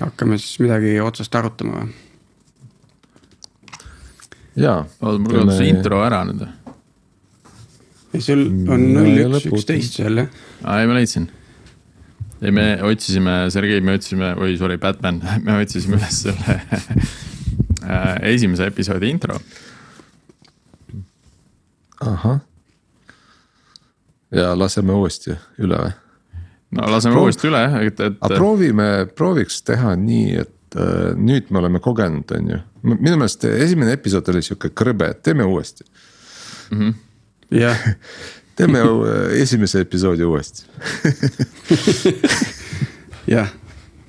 hakkame siis midagi otsast arutama või? jaa. oota, mul kadus see intro ära nüüd. ei, sul on null üks üksteist seal jah. aa, ei ma leidsin. ei, me otsisime, Sergei, me otsisime, oi sorry, Batman, me otsisime üles selle äh, esimese episoodi intro. ahah. ja laseme uuesti üle või? No laseme Proov- uuesti üle, et, et aga proovime, prooviks teha nii, et äh, nüüd me oleme kogenud, on ju. minu meelest esimene episood oli sihuke krõbe, et teeme uuesti. jah, teeme äh, esimese episoodi uuesti. jah.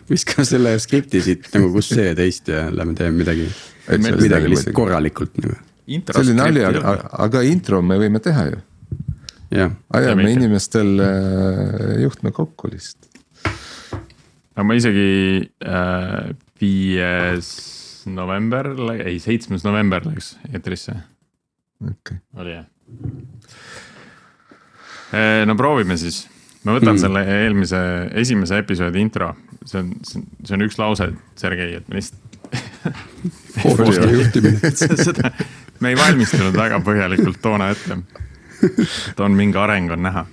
viskame selle skripti siit nagu kus see ja teist ja lähme teeme midagi, midagi lihtsalt korralikult nagu, see oli nali, aga, aga intro me võime teha ju. Ajame ikka. inimestel äh, juhtme kokku lihtsalt. aga ma isegi äh, viies november, ei seitsmes november läks eetrisse, okei, oli jah? no proovime siis, ma võtan mm. selle eelmise, esimese episoodi intro, see on, see on üks lause, Sergei, et me lihtsalt seda, me ei valmistunud väga põhjalikult toona ette. et on mingi areng on näha.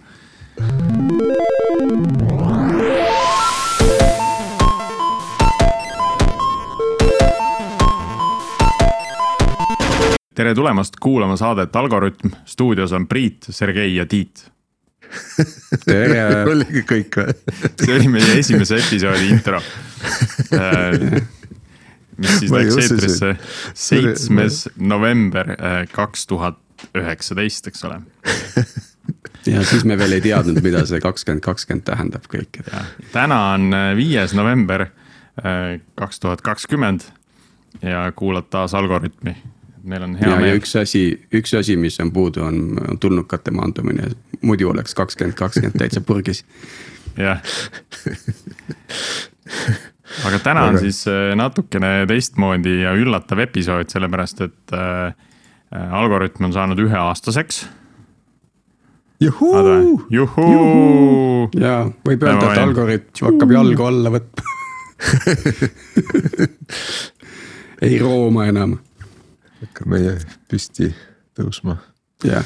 tere tulemast kuulama saadet Algorütm, stuudios on Priit, Sergei ja Tiit. tere, oligi kõik või? see oli meie esimese episoodi intro. mis siis läks eetrisse seitsmes november äh, kaks tuhat üheksateist, eks ole. ja siis me veel ei teadnud, mida see kakskümmend kakskümmend tähendab kõik, täna on äh, viies november kaks tuhat kakskümmend ja kuulad taas Algorütmi. meil on hea ja, ja meel, üks asi, üks asi, mis on puudu, on, tulnukate maandumine, muidu oleks kakskümmend kakskümmend täitsa purgis. jah. aga täna on siis äh, natukene teistmoodi ja üllatav episood, sellepärast et äh, äh, Algorütm on saanud üheaastaseks. juhuu, juhuu. ja võib öelda, et algoritm hakkab jalgu alla võtma. ei rooma enam, hakkab meie püsti tõusma. jah.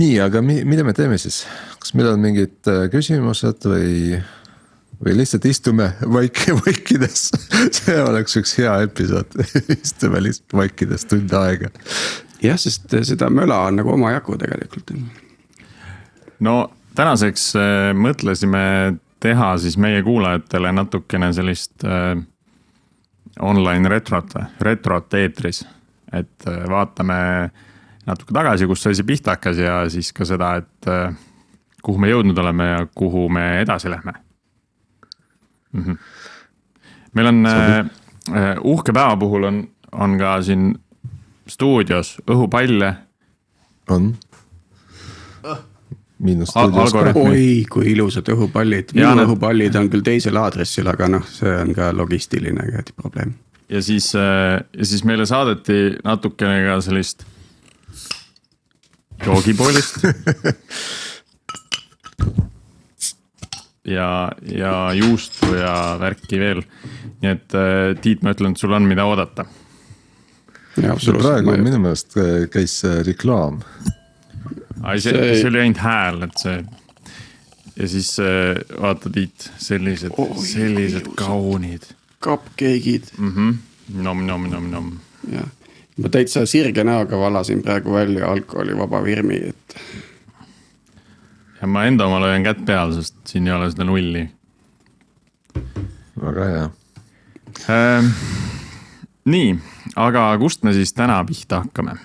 nii, aga mi-, mida me teeme siis, kas meil on mingid äh, küsimused või, või lihtsalt istume vaik-, vaikides, see oleks üks hea episood, istume lihtsalt vaikides tund aega. jah, sest seda möla on nagu omajagu tegelikult. no tänaseks äh, mõtlesime teha siis meie kuulajatele natukene sellist äh, online retrot, retrot eetris. et äh, vaatame natuke tagasi, kust see asi pihta hakkas ja siis ka seda, et äh, kuhu me jõudnud oleme ja kuhu me edasi lähme mm. -hmm. meil on äh, äh, uhke päeva puhul on, on ka siin stuudios õhupalle on? miinus Al- stuudios ka algoritm.. oi, kui ilusad õhupallid, minu need- õhupallid on küll teisel aadressil, aga noh, see on ka logistiline probleem. ja siis, ja siis meile saadeti natukene ka sellist joogipoolist. ja, ja juustu ja värki veel. nii et äh, Tiit, ma ütlen, et sul on, mida oodata. praegu minu meelest äh, käis äh, reklaam, ai, see, See- see oli ainult hääl, et see. ja siis vaata, Tiit, sellised oh,, sellised ilusad. kaunid cupcake'id mm. -hmm. nom, nom, nom, nom. jah, ma täitsa sirge näoga valasin praegu välja alkoholivaba virmi, et ma enda omale hoian kätt peal, sest siin ei ole seda nulli väga hea. Ähm, nii, aga kust me siis täna pihta hakkame?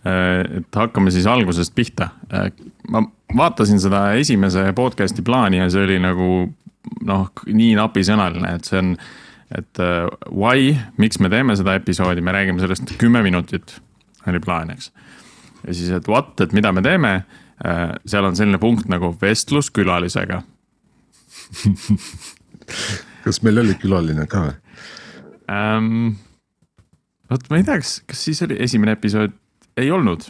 et hakkame siis algusest pihta. ma vaatasin seda esimese podcast'i plaani ja see oli nagu noh, nii napisõnaline, et see on, et äh, why, miks me teeme seda episoodi, me räägime sellest kümme minutit, oli plaan, eks. ja siis, et what, et mida me teeme, seal on selline punkt nagu vestlus külalisega kas meil oli külaline ka või? ähm,. vot ma ei tea, kas, kas siis oli esimene episood, ei olnud.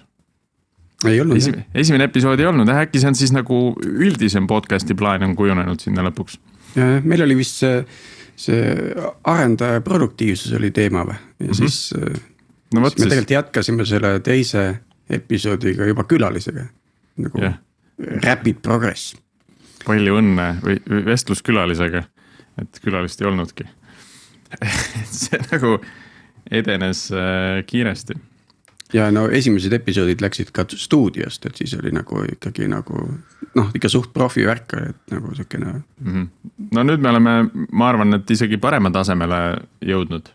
ei olnud jah. esimene, episood ei olnud, äkki see on siis nagu üldisem podcast'i plaan on kujunenud sinna lõpuks. meil oli vist see, see arendaja produktiivsus oli teema või ja mm -hmm. siis no vot siis. me tegelikult jätkasime selle teise episoodiga juba külalisega nagu yeah. rapid progress. palju õnne või vestluskülalisega, et külalist ei olnudki see nagu edenes äh, kiiresti. ja no esimesed episoodid läksid ka stuudiost, et siis oli nagu ikkagi nagu noh, ikka suht profi värk oli, et nagu sihukene mm. -hmm. no nüüd me oleme, ma arvan, et isegi parema tasemele jõudnud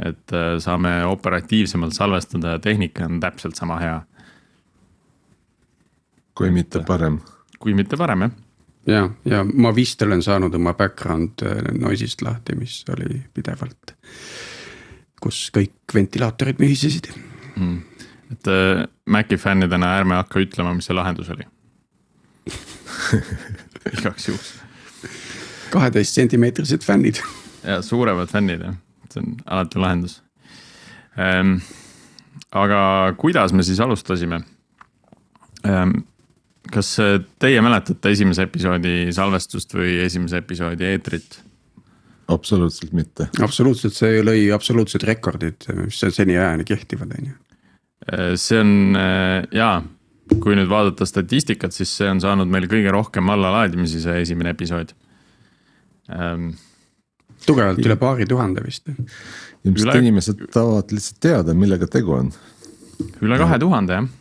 et äh, saame operatiivsemalt salvestada ja tehnika on täpselt sama hea. Kui mitte parem. kui mitte parem jah. ja, ja ma vist olen saanud oma background äh, noise'ist lahti, mis oli pidevalt, kus kõik ventilaatorid mühisesid mm.. et äh, Maci fännidena ärme hakka ütlema, mis see lahendus oli igaks juhuks. kaheteist sentimeetrised fännid. ja suuremad fännid jah see on alati lahendus ähm,. aga kuidas me siis alustasime ähm,? Kas teie mäletate esimese episoodi salvestust või esimese episoodi eetrit? absoluutselt mitte. absoluutselt, see lõi absoluutsed rekordid, mis seniajani kehtivad, on ju. Äh, see on äh, jaa, kui nüüd vaadata statistikat, siis see on saanud meil kõige rohkem allalaadimisi, see esimene episood ähm, tugevalt üle paari tuhande vist. ilmselt üle... inimesed tahavad lihtsalt teada, millega tegu on. üle kahe tuhande jah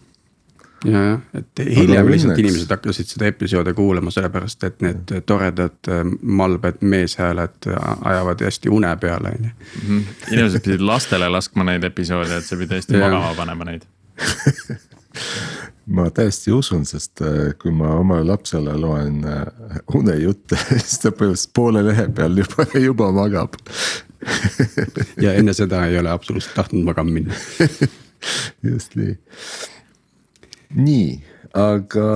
ja, jah, et hiljem lihtsalt inimesed hakkasid seda episoodi kuulama, sellepärast et need toredad äh, malbed meeshääled ajavad hästi une peale, on ju. Mhm. inimesed pidid lastele laskma neid episoode, et see pidi hästi magama panema neid ma täiesti usun, sest äh, kui ma oma lapsele loen äh, unejutte, siis ta põhimõtteliselt poole lehe peal juba, juba magab ja enne seda ei ole absoluutselt tahtnud magama minna just nii. Nii, aga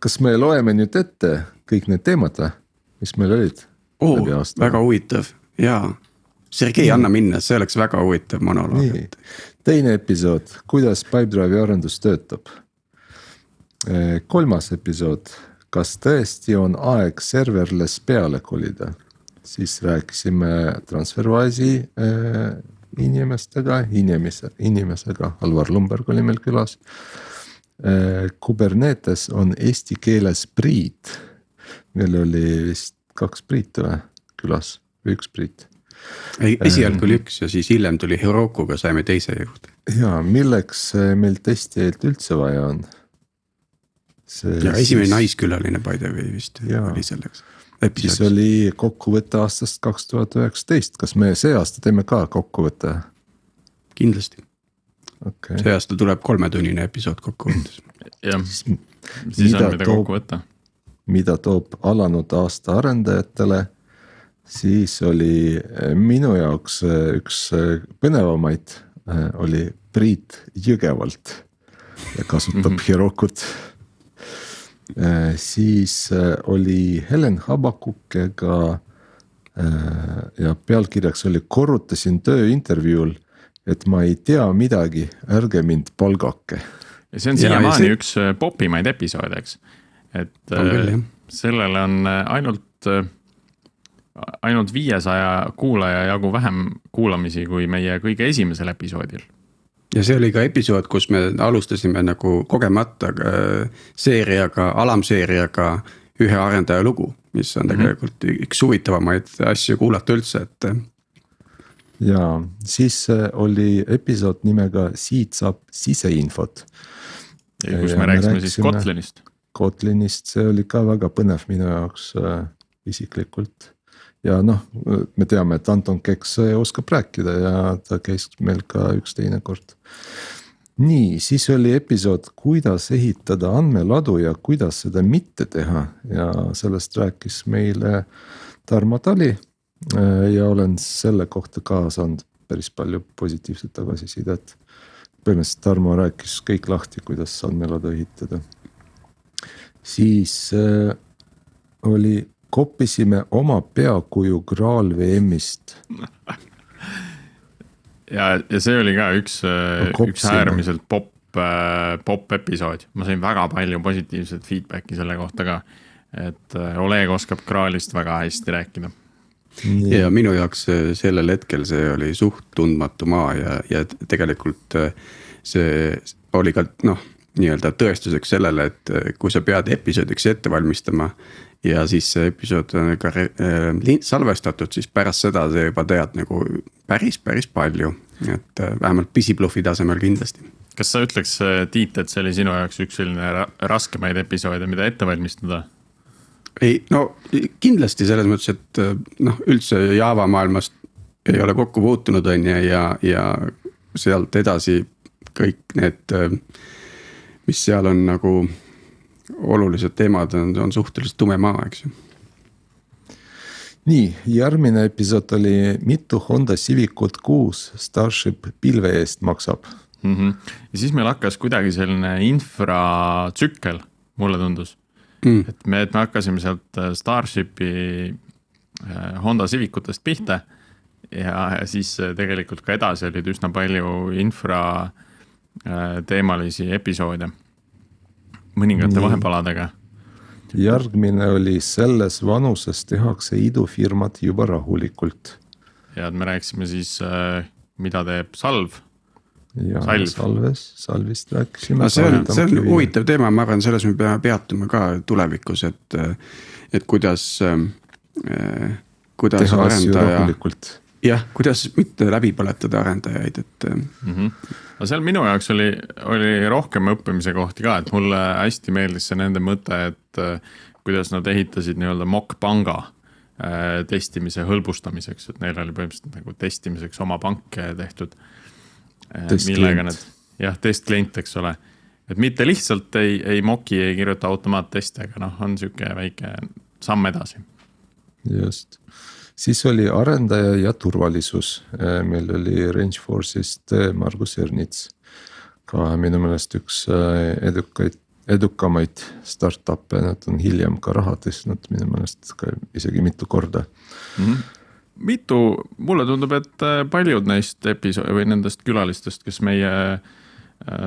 kas me loeme nüüd ette kõik need teemad või, mis meil olid oh,? väga huvitav. Ja, Sergei, anna minna, see oleks väga huvitav monoloog. teine episood, kuidas Pipedrive'i arendus töötab? Eh, kolmas episood, kas tõesti on aeg serverless peale kolida? siis rääkisime Transferwise'i äh, inimestega, inimese, inimesega, Alvar Lumberg oli meil külas. Kubernetes on eesti keeles Priit, meil oli vist kaks Priitu või külas või üks Priit ei, esialgu oli üks ja siis hiljem tuli Herokuga saime teise juurde. ja milleks meil testijaid üldse vaja on ja esimene siis... naiskülaline by the way vist ja. oli selleks. siis oli kokkuvõte aastast kaks tuhat üheksateist, kas me see aasta teeme ka kokkuvõtte? kindlasti okay.. see aasta tuleb kolmetunnine episood kokkuvõttes. jah, siis on mida kokku võtta. mida toob alanud aasta arendajatele, siis oli eh, minu jaoks eh, üks eh, põnevamaid oli Priit Jõgevalt ja kasutab mm -hmm. Hirokut siis oli Helen Habakukega ja pealkirjaks oli korrutasin tööintervjuul, et ma ei tea midagi, ärge mind palgake. ja see on siiamaani see... üks popimaid episoode, eks, et küll, sellele on ainult, ainult viiesaja kuulaja jagu vähem kuulamisi kui meie kõige esimesel episoodil ja see oli ka episood, kus me alustasime nagu kogemata äh, seeriaga, alamseeriaga ühe arendaja lugu, mis on mm -hmm. tegelikult üks huvitavamaid asju kuulata üldse, et. Ja siis äh, oli episood nimega Siit saab siseinfot. kus me rääkisime siis Kotlinist. Kotlinist, see oli ka väga põnev minu jaoks äh, isiklikult ja noh, me teame, et Anton Keks oskab rääkida ja ta käis meil ka üks teine kord. nii, siis oli episood, kuidas ehitada andmeladu ja kuidas seda mitte teha ja sellest rääkis meile Tarmo Tali. Ja olen selle kohta ka saanud päris palju positiivset tagasisidet. põhimõtteliselt Tarmo rääkis kõik lahti, kuidas andmeladu ehitada. siis äh, oli koppisime oma peakuju Graal VM-ist ja, ja see oli ka üks no,, üks äärmiselt popp, äh, popp episood, ma sain väga palju positiivset feedback'i selle kohta ka. et äh, Oleg oskab kraalist väga hästi rääkida. Ja minu jaoks äh, sellel hetkel see oli suht tundmatu maa ja, ja tegelikult äh, see oli ka noh, nii-öelda tõestuseks sellele, et kui sa pead episoodiks ette valmistama ja siis see episood on ka salvestatud, siis pärast seda sa juba tead nagu päris, päris palju. et äh, vähemalt pisibluffi tasemel kindlasti. kas sa ütleks, Tiit, et see oli sinu jaoks üks selline ra raskemaid episoode, mida ette valmistada? Ei, no kindlasti selles mõttes, et äh, noh, üldse Java maailmast ei ole kokku puutunud, on ju, ja, ja sealt edasi kõik need, mis seal on nagu olulised teemad on, on suhteliselt tume maa, eks ju. nii, järgmine episood oli mitu Honda Civicut kuus Starship pilve eest maksab mm. -hmm. ja siis meil hakkas kuidagi selline infratsükkel, mulle tundus mm.. et me, et me hakkasime sealt äh, Starshipi äh, Honda Civicutest pihta. ja, ja siis äh, tegelikult ka edasi olid üsna palju infra teemalisi episoode mõningate vahepaladega. järgmine oli selles vanuses tehakse idufirmad juba rahulikult. ja me rääkisime siis, mida teeb salv. Ja Salv. salves, salvist rääkisime. no see on, see on huvitav teema, ma arvan, selles me peame peatuma ka tulevikus, et, et kuidas äh,, kuidas teha arendaja. jah, kuidas mitte läbi põletada arendajaid, et mm. -hmm no seal minu jaoks oli, oli rohkem õppimise kohti ka, et mulle hästi meeldis see nende mõte, et äh, kuidas nad ehitasid nii-öelda mock-panga äh, testimise hõlbustamiseks, et neil oli põhimõtteliselt nagu testimiseks oma pank tehtud. Äh, millega nad, jah, testklient, eks ole. et mitte lihtsalt ei, ei mock'i, ei kirjuta automaatteste, aga noh, on sihuke väike samm edasi. just siis oli arendaja ja turvalisus, äh, meil oli Rangeforce'ist äh, Margus Ernits. ka minu meelest üks äh, edukaid, edukamaid startup'e, nad on hiljem ka raha tõstnud minu meelest ka isegi mitu korda mm. -hmm mitu, mulle tundub, et paljud neist episood või nendest külalistest, kes meie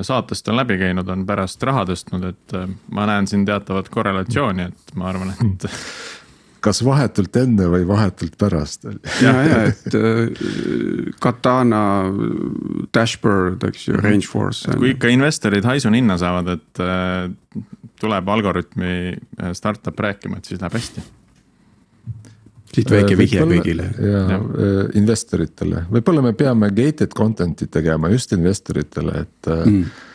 saatest on läbi käinud, on pärast raha tõstnud, et ma näen siin teatavat korrelatsiooni, et ma arvan, et kas vahetult enne või vahetult pärast? ja, ja, et äh, Katana, Dashboard, eks ju, Rangeforce. kui ikka investorid haisu ninna saavad, et äh, tuleb Algorütmi äh, startup rääkima, et siis läheb hästi siit väike vihje kõigile. ja, ja. investoritele, võib-olla me peame gated content'i tegema just investoritele, et mm.,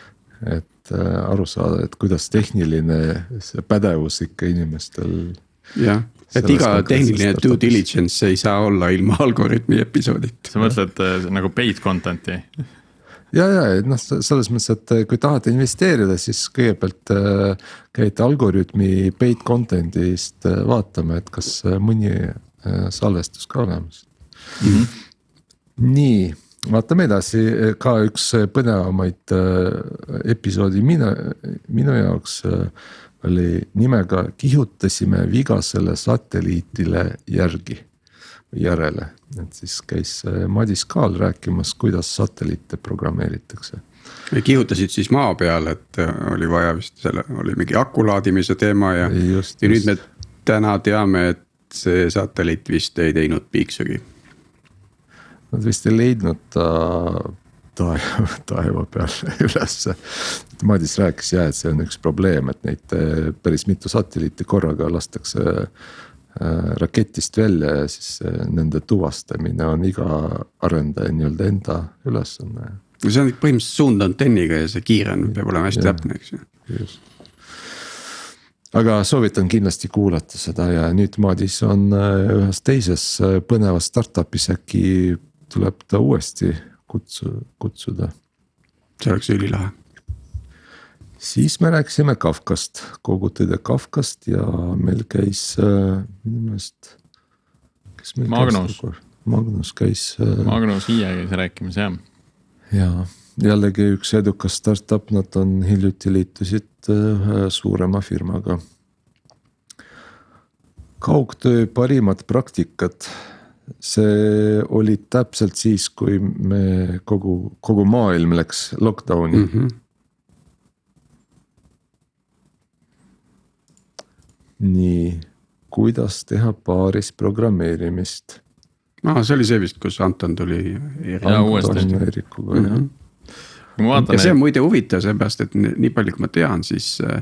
et aru saada, et kuidas tehniline see pädevus ikka inimestel. jah, et iga tehniline due diligence ei saa olla ilma algoritmi episoodita. sa mõtled nagu paid content'i? ja, ja, et noh, selles mõttes, et kui tahate investeerida, siis kõigepealt äh, käite algoritmi paid content'ist vaatama, et kas mõni salvestus ka olemas mm. -hmm. nii, vaatame edasi, ka üks põnevamaid äh, episoodi minu, minu jaoks äh, oli nimega Kihutasime vigasele satelliitile järgi, järele. et siis käis äh, Madis Kaal rääkimas, kuidas satelliite programmeeritakse. kihutasid siis maa peal, et äh, oli vaja vist selle, oli mingi aku laadimise teema ja, ja nüüd me täna teame, et see satelliit vist ei teinud piiksugi. Nad vist ei leidnud ta taeva, taeva peal ülesse. Madis rääkis ja, et see on üks probleem, et neid eh, päris mitu satelliiti korraga lastakse äh, raketist välja ja siis äh, nende tuvastamine on iga arendaja nii-öelda enda ülesanne. no see on põhimõtteliselt suundantenniga ja see kiire on, peab olema hästi täpne, eks ju. just aga soovitan kindlasti kuulata seda ja nüüd Madis on ühes teises põnevas startup'is äkki tuleb ta uuesti kutsu, kutsuda. see oleks ülilahe. siis me rääkisime Kafkast, kogutõde Kafkast ja meil käis äh, minu meelest. Magnus. käis? Magnus käis äh,. Magnus Hiie käis rääkimas jah. ja jällegi üks edukas startup, nad on hiljuti liitusid äh, ühe suurema firmaga. kaugtöö parimad praktikad see oli täpselt siis, kui me kogu, kogu maailm läks lockdown'i mm. -hmm. nii, kuidas teha paaris programmeerimist? aa, see oli see vist, kus Anton tuli. Jaa, uuesti. Eerikuga jah Mhm. Vaatan ja see on muide huvitav, seepärast et nii palju, kui ma tean, siis äh,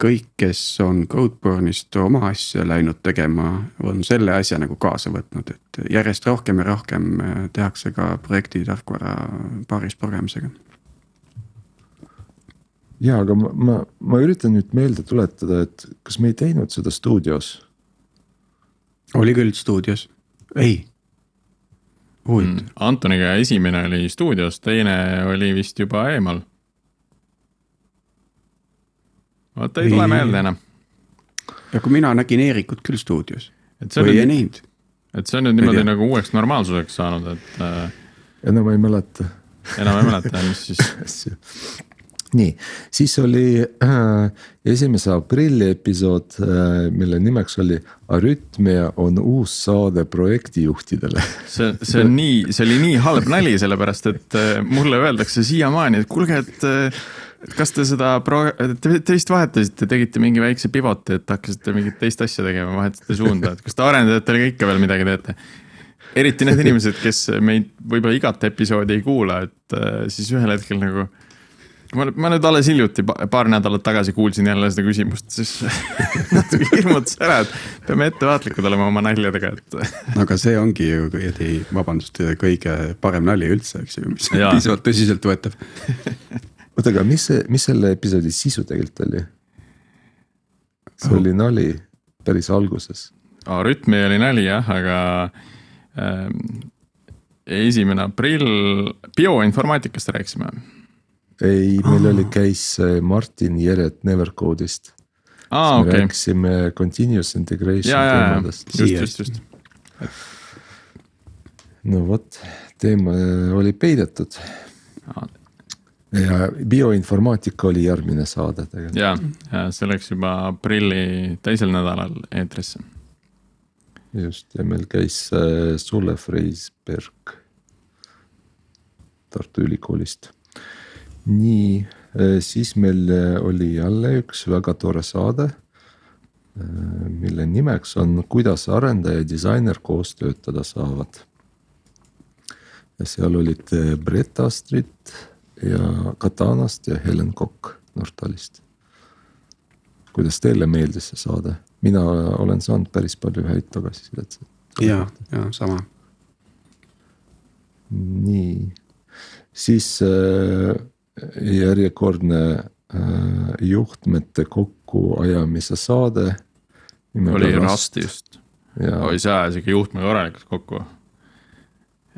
kõik, kes on Codeborne'ist oma asja läinud tegema, on selle asja nagu kaasa võtnud, et järjest rohkem ja rohkem äh, tehakse ka projekti tarkvara paaris progemisega. ja aga ma, ma, ma üritan nüüd meelde tuletada, et kas me ei teinud seda stuudios? oli küll stuudios, ei. Huvitav Mm, Antoniga esimene oli stuudios, teine oli vist juba eemal. vot ei tule meelde enam, ja kui mina nägin Eerikut küll stuudios või ei on, näinud. et see on nüüd niimoodi nagu uueks normaalsuseks saanud, et äh, enam ei mäleta enam ei mäleta, mis siis asju. Nii, siis oli äh, esimese aprilli episood äh,, mille nimeks oli Arütmia on uus saade projektijuhtidele see, see on nii, see oli nii halb nali, sellepärast et äh, mulle öeldakse siiamaani, et kuulge, et äh, kas te seda pro-, te, te vist vahetasite, tegite mingi väikse pivoti, et hakkasite mingit teist asja tegema, vahetasite suunda, et kas te arendajatele ka ikka veel midagi teete? eriti need inimesed, kes meid võib-olla igat episoodi ei kuula, et äh, siis ühel hetkel nagu ma, ma nüüd alles hiljuti, paar nädalat tagasi kuulsin jälle seda küsimust, siis natuke hirmutas ära, et peame ettevaatlikud olema oma naljadega, et aga see ongi ju kuradi, vabandust, kõige parem nali üldse, eks ju, mis on piisavalt tõsiseltvõetav. oota, aga mis see, mis selle episoodi sisu tegelikult oli? see oli nali päris alguses. oh,. rütmi oli nali jah, aga ähm, esimene aprill, bioinformaatikast rääkisime. ei, meil oli, käis äh, Martin Jeret Nevercode'ist. aa, me okei, rääkisime continuous integration ja, teemadest. just, just, just. no vot, teema oli peidetud ja bioinformaatika oli järgmine saade tegelikult. ja, ja see läks juba aprilli teisel nädalal eetrisse. just ja meil käis äh, Sulle Freisberg Tartu Ülikoolist. nii, siis meil äh, oli jälle üks väga tore saade. mille nimeks on Kuidas arendaja ja disainer koos töötada saavad. ja seal olid Brett Astrid ja Katanast ja Helen Kokk Nortalist. kuidas teile meeldis see saade? mina olen saanud päris palju häid tagasisidet. ja, ja sama. nii, siis äh, järjekordne äh, juhtmete kokkuajamise saade. oli Rust just, ja oi see ajas ikka juhtme korralikult kokku.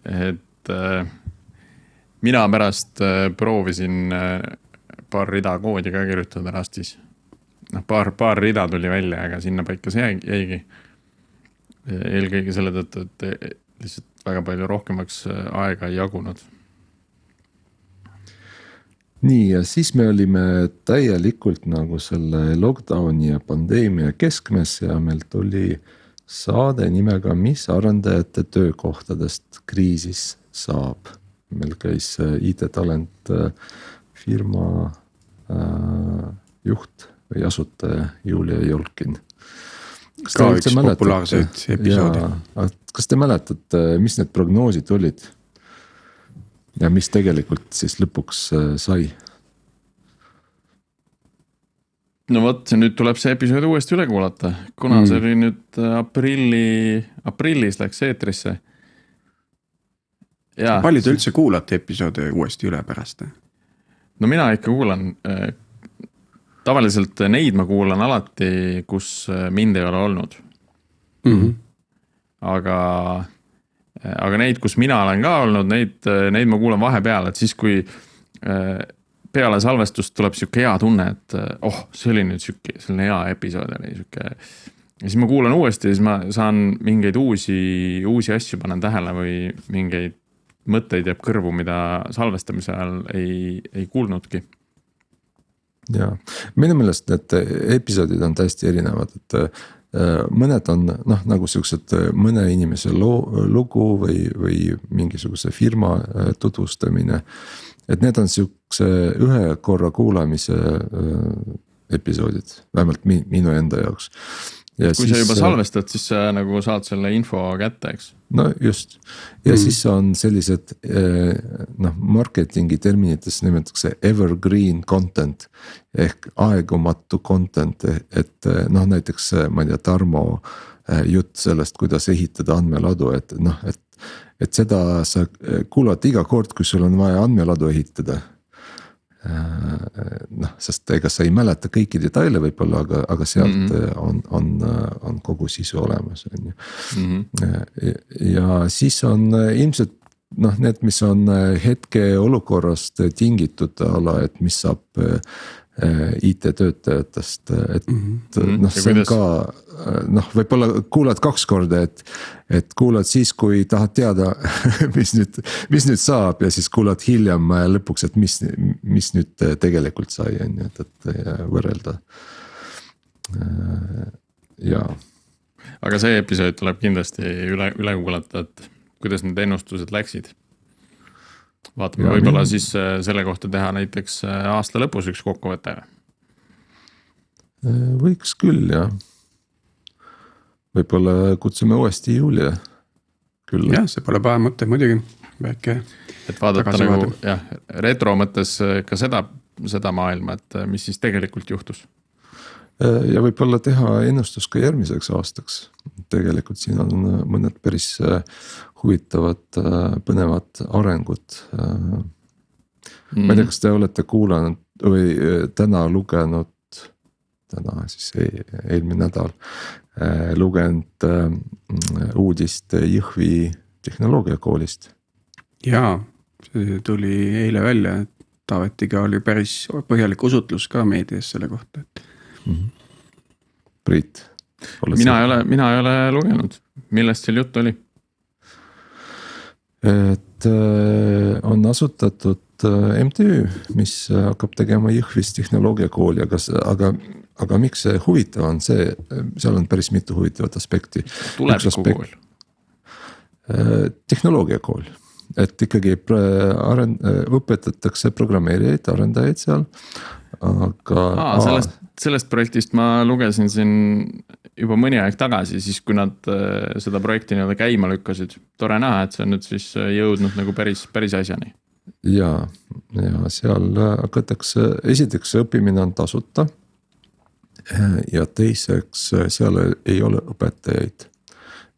et äh, mina pärast äh, proovisin äh, paar rida koodi ka kirjutada Rustis. noh, paar, paar rida tuli välja, aga sinnapaika see jäi- jäigi. eelkõige selle tõttu, et eh, lihtsalt väga palju rohkemaks äh, aega ei jagunud. Nii ja siis me olime täielikult nagu selle lockdown'i ja pandeemia keskmes ja meil tuli saade nimega Mis arendajate töökohtadest kriisis saab. meil käis äh, IT-talent äh, firma äh, juht või asutaja Julia Jolkin. Ka üks populaarseid episoode.. kas te mäletate, mis need prognoosid olid? Ja mis tegelikult siis lõpuks äh, sai? no vot, nüüd tuleb see episood uuesti üle kuulata, kuna mm. see oli nüüd äh, aprilli, aprillis läks eetrisse. palju te üldse kuulate episoode uuesti üle pärast? no mina ikka kuulan. tavaliselt neid ma kuulan alati, kus äh, mind ei ole olnud, Mhm. aga, aga neid, kus mina olen ka olnud, neid, neid ma kuulan vahepeal, et siis, kui äh, peale salvestust tuleb sihuke hea tunne, et äh, oh, see oli nüüd sihuke, selline hea episood oli sihuke. ja siis ma kuulan uuesti ja siis ma saan mingeid uusi, uusi asju panen tähele või mingeid mõtteid jääb kõrvu, mida salvestamise ajal ei, ei kuulnudki. ja minu meelest need episoodid on täiesti erinevad, et äh, mõned on noh, nagu siuksed äh, mõne inimese loo, lugu või, või mingisuguse firma äh, tutvustamine. et need on siukse ühe korra kuulamise äh, episoodid, vähemalt mi, minu enda jaoks. Kui siis, sa juba äh, salvestad, siis sa nagu saad selle info kätte, eks. no just ja mm. siis on sellised äh, noh, marketingi terminites nimetatakse evergreen content ehk aegumatu content, et noh, näiteks ma ei tea, Tarmo jutt sellest, kuidas ehitada andmeladu, et noh, et et seda sa kuulad iga kord, kui sul on vaja andmeladu ehitada Äh, noh, sest ega sa ei mäleta kõiki detaile võib-olla, aga, aga sealt mm -hmm. on, on, on kogu sisu olemas, on ju mm. -hmm. ja siis on ilmselt noh, need, mis on hetkeolukorrast tingitud a la, et mis saab Äh, IT-töötajatest, et mm -hmm. noh, see on ka noh, võib-olla kuulad kaks korda, et. et kuulad siis, kui tahad teada, mis nüüd, mis nüüd saab ja siis kuulad hiljem lõpuks, et mis, mis nüüd tegelikult sai, on ju, et, et võrrelda. Äh, ja. aga see episood tuleb kindlasti üle, üle kuulata, et kuidas need ennustused läksid vaatame, võib-olla nii... siis äh, selle kohta teha näiteks äh, aasta lõpus üks kokkuvõte. Äh, võiks küll jah. võib-olla kutsume uuesti Julia külla. jah, see pole paha mõte muidugi, väike. et vaadata nagu jah, retro mõttes ka seda, seda maailma, et mis siis tegelikult juhtus ja võib-olla teha ennustus ka järgmiseks aastaks. tegelikult siin on mõned päris huvitavad, äh, põnevad arengud. mm. ma ei tea, kas te olete kuulanud või äh, täna lugenud, täna siis eelmine nädal lugenud uudist Jõhvi tehnoloogiakoolist. jaa, see tuli eile välja, et Taavetiga oli päris põhjalik usutlus ka meedias selle kohta, et mm. -hmm. Priit. mina ei ole, mina ei ole lugenud, millest seal juttu oli? Et äh, on asutatud äh, MTÜ, mis hakkab tegema Jõhvis tehnoloogiakooli, aga, aga, aga miks see huvitav on, see, seal on päris mitu huvitavat aspekti. tulevikukool. Äh, tehnoloogiakool, et ikkagi aren-, õpetatakse programmeerijaid, arendajaid seal, aga. sellest, sellest projektist ma lugesin siin juba mõni aeg tagasi, siis kui nad äh, seda projekti nii-öelda käima lükkasid. tore näha, et see on nüüd siis äh, jõudnud nagu päris, päris asjani. ja, ja seal äh, hakatakse, esiteks õppimine on tasuta. ja teiseks, seal ei ole õpetajaid.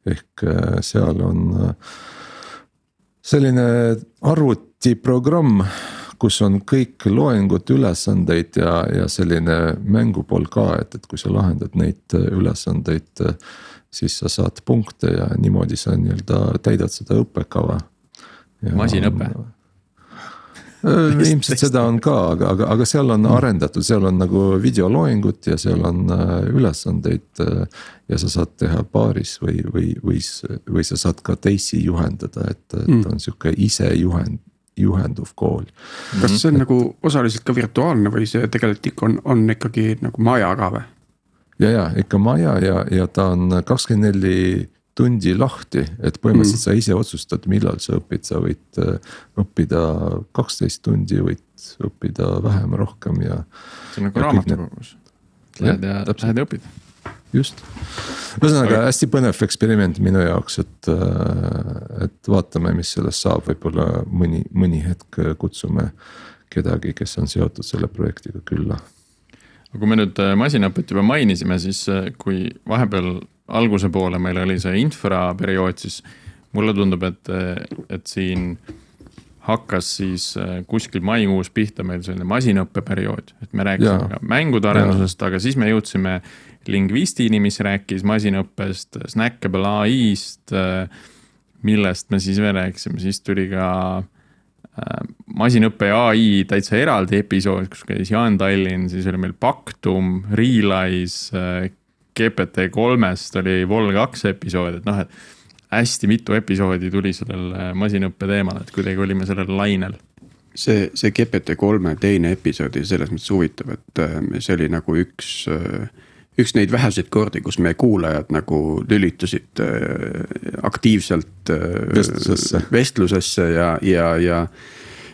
ehk seal on selline arvutiprogramm kus on kõik loengud, ülesanded ja, ja selline mängupool ka, et, et kui sa lahendad neid ülesandeid. siis sa saad punkte ja niimoodi sa nii-öelda täidad seda õppekava. masinõpe äh, ilmselt seda on ka, aga, aga, aga seal on arendatud, seal on nagu videoloengud ja seal on äh, ülesandeid. Äh, ja sa saad teha paaris või, või, või, või sa saad ka teisi juhendada, et, et mm. on sihuke isejuhend juhenduv kool. kas see on et, nagu osaliselt ka virtuaalne või see tegelikult ikka on, on ikkagi nagu maja ka või? ja, ja ikka maja ja, ja ta on kakskümmend neli tundi lahti, et põhimõtteliselt mm. sa ise otsustad, millal sa õpid, sa võid äh, õppida kaksteist tundi, võid õppida vähem, rohkem ja. see on nagu raamatukogus, lähed ja, ja lähed ja õpid just, ühesõnaga hästi põnev eksperiment minu jaoks, et, äh, et vaatame, mis sellest saab, võib-olla mõni, mõni hetk kutsume kedagi, kes on seotud selle projektiga külla. aga kui me nüüd äh, masinaõpet juba mainisime, siis äh, kui vahepeal alguse poole meil oli see infraperiood, siis mulle tundub, et, et siin hakkas siis kuskil maikuus pihta meil selline masinõppeperiood, et me rääkisime ja. ka mängude arendusest, aga siis me jõudsime lingvistini, mis rääkis masinõppest, Snackable ai-st. millest me siis veel rääkisime, siis tuli ka äh, masinõppe ja ai täitsa eraldi episood, kus käis Jaan Tallinn, siis oli meil Pactum, Realize, äh, GPT kolmest oli Vol kaks episood, et noh, et hästi mitu episoodi tuli sellel äh, masinõppe teemal, et kuidagi olime sellel lainel. See, see GPT kolme teine episood oli selles mõttes huvitav, et see oli nagu üks äh, üks neid väheseid kordi, kus meie kuulajad nagu lülitusid äh, aktiivselt äh, vestlusesse, vestlusesse ja, ja, ja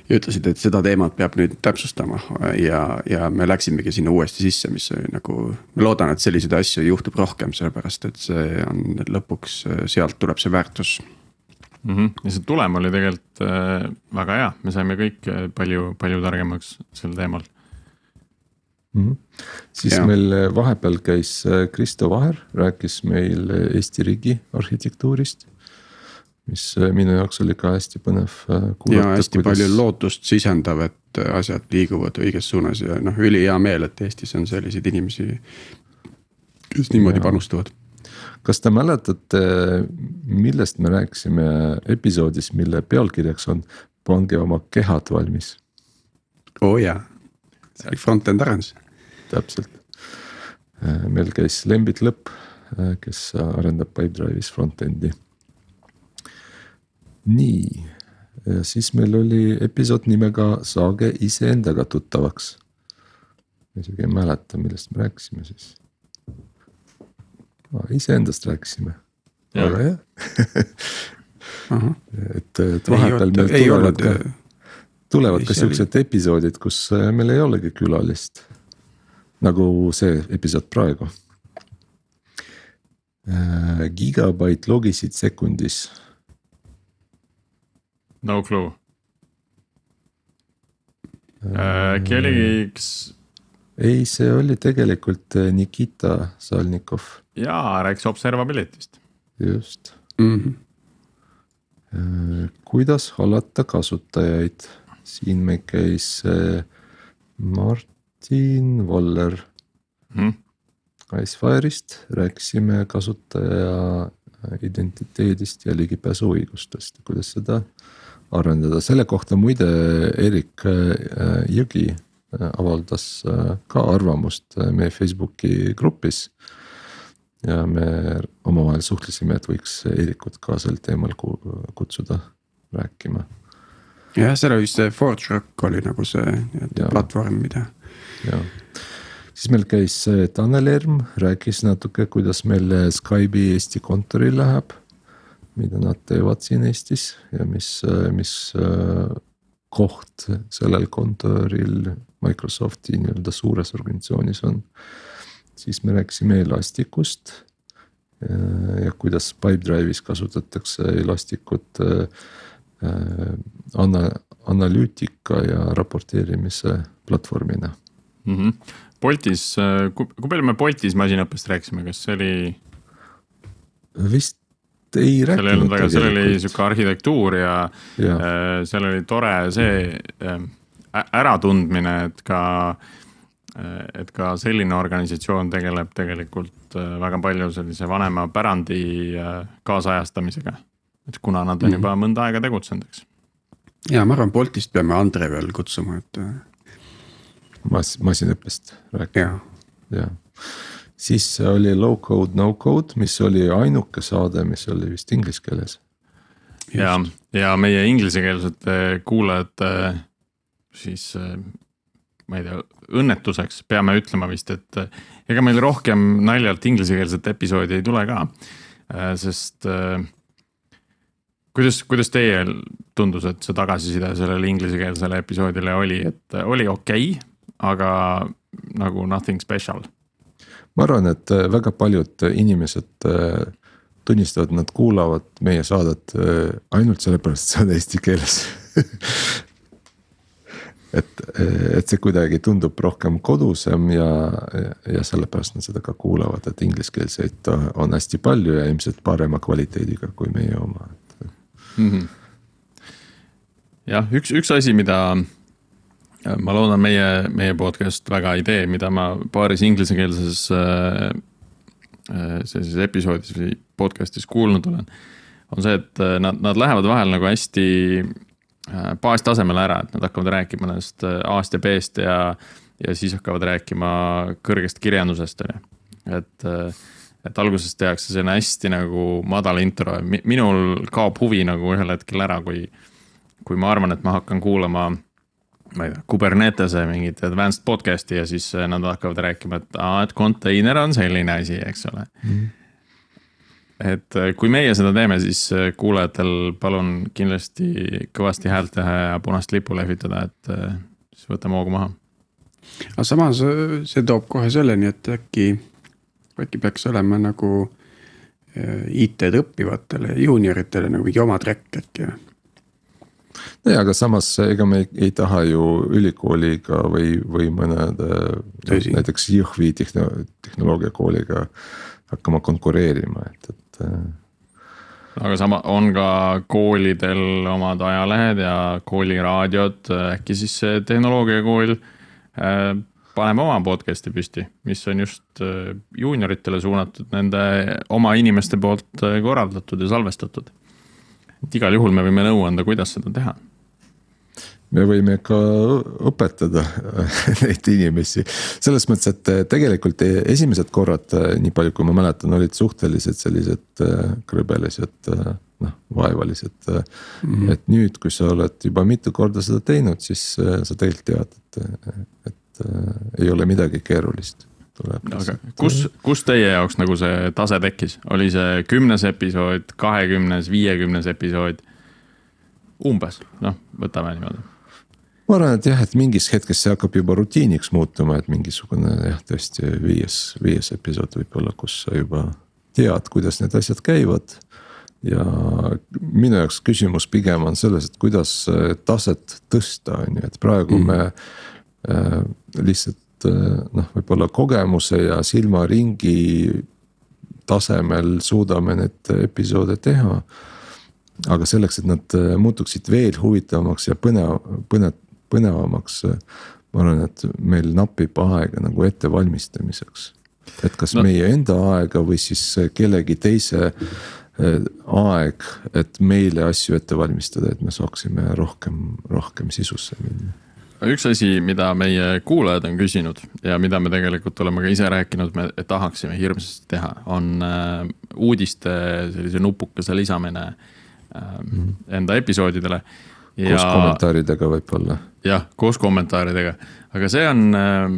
ja ütlesid, et seda teemat peab nüüd täpsustama ja, ja me läksimegi sinna uuesti sisse, mis oli nagu. ma loodan, et selliseid asju juhtub rohkem, sellepärast et see on lõpuks, sealt tuleb see väärtus mm. -hmm. ja see tulem oli tegelikult äh, väga hea, me saime kõik äh, palju, palju targemaks sel teemal mm. -hmm. siis ja. meil vahepeal käis äh, Kristo Vaher, rääkis meil Eesti riigi arhitektuurist mis äh, minu jaoks oli ka hästi põnev äh, kuulata. ja hästi kuidas... palju lootust sisendav, et äh, asjad liiguvad õiges suunas ja noh, ülihea meel, et Eestis on selliseid inimesi, kes niimoodi ja. panustavad. kas te mäletate, millest me rääkisime episoodis, mille pealkirjaks on pange oma kehad valmis? oo oh, jaa, see oli front-end arendus. täpselt, meil käis Lembit Lõpp, kes arendab Pipedrive'is front-end'i nii, siis meil oli episood nimega Saage iseendaga tuttavaks. ma isegi ei mäleta, millest me rääkisime siis. iseendast rääkisime, väga hea et, et vahepeal meil tulevad ka, tulevad ka siuksed episoodid, kus äh, meil ei olegi külalist. nagu see episood praegu. Äh, gigabait logisid sekundis No clue äh,. äkki oli üks. ei, see oli tegelikult äh, Nikita Salnikov. jaa, rääkis observability'st. just mm. -hmm. kuidas hallata kasutajaid, siin meil käis äh, Martin Voller mm. -hmm. Icefire'ist rääkisime kasutaja identiteedist ja ligipääsuõigustest, kuidas seda arendada, selle kohta muide Erik äh, Jõgi äh, avaldas äh, ka arvamust meie Facebooki grupis. ja me omavahel suhtlesime, et võiks Eerikut ka sel teemal kutsuda rääkima. jah, seal oli vist see ForgeRock oli nagu see nii-öelda platvorm, mida. jah, siis meil käis Tanel Erm, rääkis natuke, kuidas meil Skype'i Eesti kontoril läheb mida nad teevad siin Eestis ja mis, mis äh, koht sellel kontoril Microsofti nii-öelda suures organisatsioonis on. siis me rääkisime Elasticust äh, ja kuidas Pipedrive'is kasutatakse Elasticut äh, ana-, analüütika ja raporteerimise platvormina mm. -hmm. Boltis, kui palju me Boltis masinõppest rääkisime, kas see oli? vist ei rääkinud. seal ei olnud väga, seal oli sihuke arhitektuur ja, ja. Äh, seal oli tore see äh, äratundmine, et ka, äh, et ka selline organisatsioon tegeleb tegelikult väga palju sellise vanema pärandi kaasajastamisega. et kuna nad on mm -hmm. juba mõnda aega tegutsenud, eks. ja ma arvan, Boltist peame Andre veel kutsuma, et. Mas-, masinõppest rääkima, jah siis oli low code, no code, mis oli ainuke saade, mis oli vist inglise keeles. ja, ja meie inglisekeelsete kuulajate siis ma ei tea, õnnetuseks peame ütlema vist, et ega meil rohkem naljalt inglisekeelset episoodi ei tule ka. sest kuidas, kuidas teie tundus, et see tagasiside sellele inglisekeelsele episoodile oli, et oli okei okay,, aga nagu nothing special ma arvan, et äh, väga paljud äh, inimesed äh, tunnistavad, nad kuulavad meie saadet ainult sellepärast, et see on eesti keeles et, et see kuidagi tundub rohkem kodusem ja, ja sellepärast nad seda ka kuulavad, et ingliskeelseid on hästi palju ja ilmselt parema kvaliteediga kui meie oma mm. -hmm. jah, üks, üks asi, mida ma loodan, meie, meie podcast väga ei tee, mida ma paaris inglisekeelses äh, äh, sellises episoodis või podcast'is kuulnud olen. on see, et äh, nad, nad lähevad vahel nagu hästi baastasemele ära, et nad hakkavad rääkima nendest A-st ja B-st ja, ja siis hakkavad rääkima kõrgest kirjandusest, on ju. et, et alguses tehakse selline hästi nagu madal intro minul kaob huvi nagu ühel hetkel ära, kui, kui ma arvan, et ma hakkan kuulama ma ei tea, Kubernetese mingit advanced podcast'i ja siis äh, nad hakkavad rääkima, et aa, et konteiner on selline asi, eks ole mm. et äh, kui meie seda teeme, siis äh, kuulajatel palun kindlasti kõvasti häält teha ja punast lippu lehvitada, et siis võtame hoogu maha. aga samas see toob kohe selleni, et äkki, äkki peaks olema nagu IT-d õppivatele juunioritele nagu mingi oma track äkki nojah, aga samas ega me ei, ei taha ju ülikooliga või, või mõnede no, näiteks Jõhvi tehno, tehnoloogiakooliga hakkama konkureerima, et, et aga sama, on ka koolidel omad ajalehed ja kooliraadiod, äkki siis see tehnoloogiakool äh, paneme oma podcast'i püsti, mis on just äh, juunioritele suunatud, nende oma inimeste poolt äh, korraldatud ja salvestatud. Et igal juhul me võime nõu anda, kuidas seda teha me võime ka õpetada neid inimesi. selles mõttes, et tegelikult esimesed korrad, eh, nii palju kui ma mäletan, olid suhteliselt sellised eh, krõbelised, noh vaevalised mm. -hmm. et nüüd, kui sa oled juba mitu korda seda teinud, siis sa tegelikult tead, et, et ei ole midagi keerulist aga kus, kus teie jaoks nagu see tase tekkis, oli see kümnes episood, kahekümnes, viiekümnes episood? umbes, noh, võtame niimoodi ma arvan, et jah, et mingis hetkes see hakkab juba rutiiniks muutuma, et mingisugune jah, tõesti viies, viies episood võib-olla, kus sa juba tead, kuidas need asjad käivad. ja minu jaoks küsimus pigem on selles, et kuidas taset tõsta, on ju, et praegu mm. me äh, lihtsalt äh, noh, võib-olla kogemuse ja silmaringi tasemel suudame neid episoode teha aga selleks, et nad äh, muutuksid veel huvitavamaks ja põnev, põnev, põnevamaks. ma arvan, et meil napib aega nagu ettevalmistamiseks. et kas no. meie enda aega või siis kellegi teise eh, aeg, et meile asju ette valmistada, et me saaksime rohkem, rohkem sisusse minna üks asi, mida meie kuulajad on küsinud ja mida me tegelikult oleme ka ise rääkinud, me tahaksime hirmsasti teha, on äh, uudiste sellise nupukese lisamine äh, enda episoodidele ja.... koos kommentaaridega võib-olla. jah, koos kommentaaridega, aga see on äh,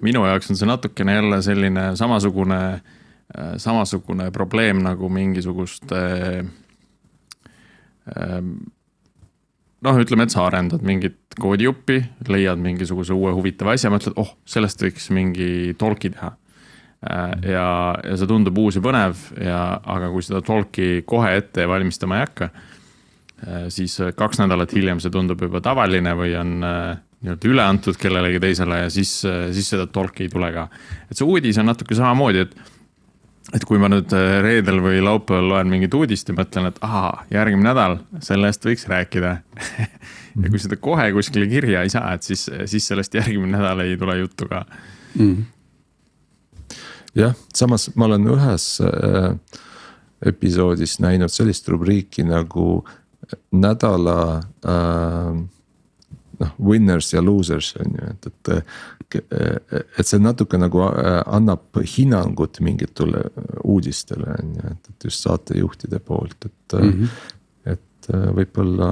minu jaoks on see natukene jälle selline samasugune samasugune probleem nagu mingisuguste noh, ütleme, et sa arendad mingit koodijuppi, leiad mingisuguse uue huvitava asja, mõtled, oh, sellest võiks mingi talk'i teha äh,. ja, ja see tundub uus ja põnev ja, aga kui seda talk'i kohe ette valmistama ei hakka Äh, siis kaks nädalat hiljem see tundub juba tavaline või on äh, nii-öelda üle antud kellelegi teisele ja siis, siis seda talk'i ei tule ka. et see uudis on natuke samamoodi, et, et kui ma nüüd reedel või laupäeval loen mingit uudist ja mõtlen, et ahaa, järgmine nädal, sellest võiks rääkida ja kui seda kohe kuskile kirja ei saa, et siis, siis sellest järgmine nädal ei tule juttu ka mm. jah, samas ma olen ühes äh, episoodis näinud sellist rubriiki nagu äh, nädala äh, noh, winners ja losers on ju, et, et. Et see natuke nagu äh, annab hinnangut mingitele uudistele on ju, et, et just saatejuhtide poolt, et mm, -hmm. et võib-olla.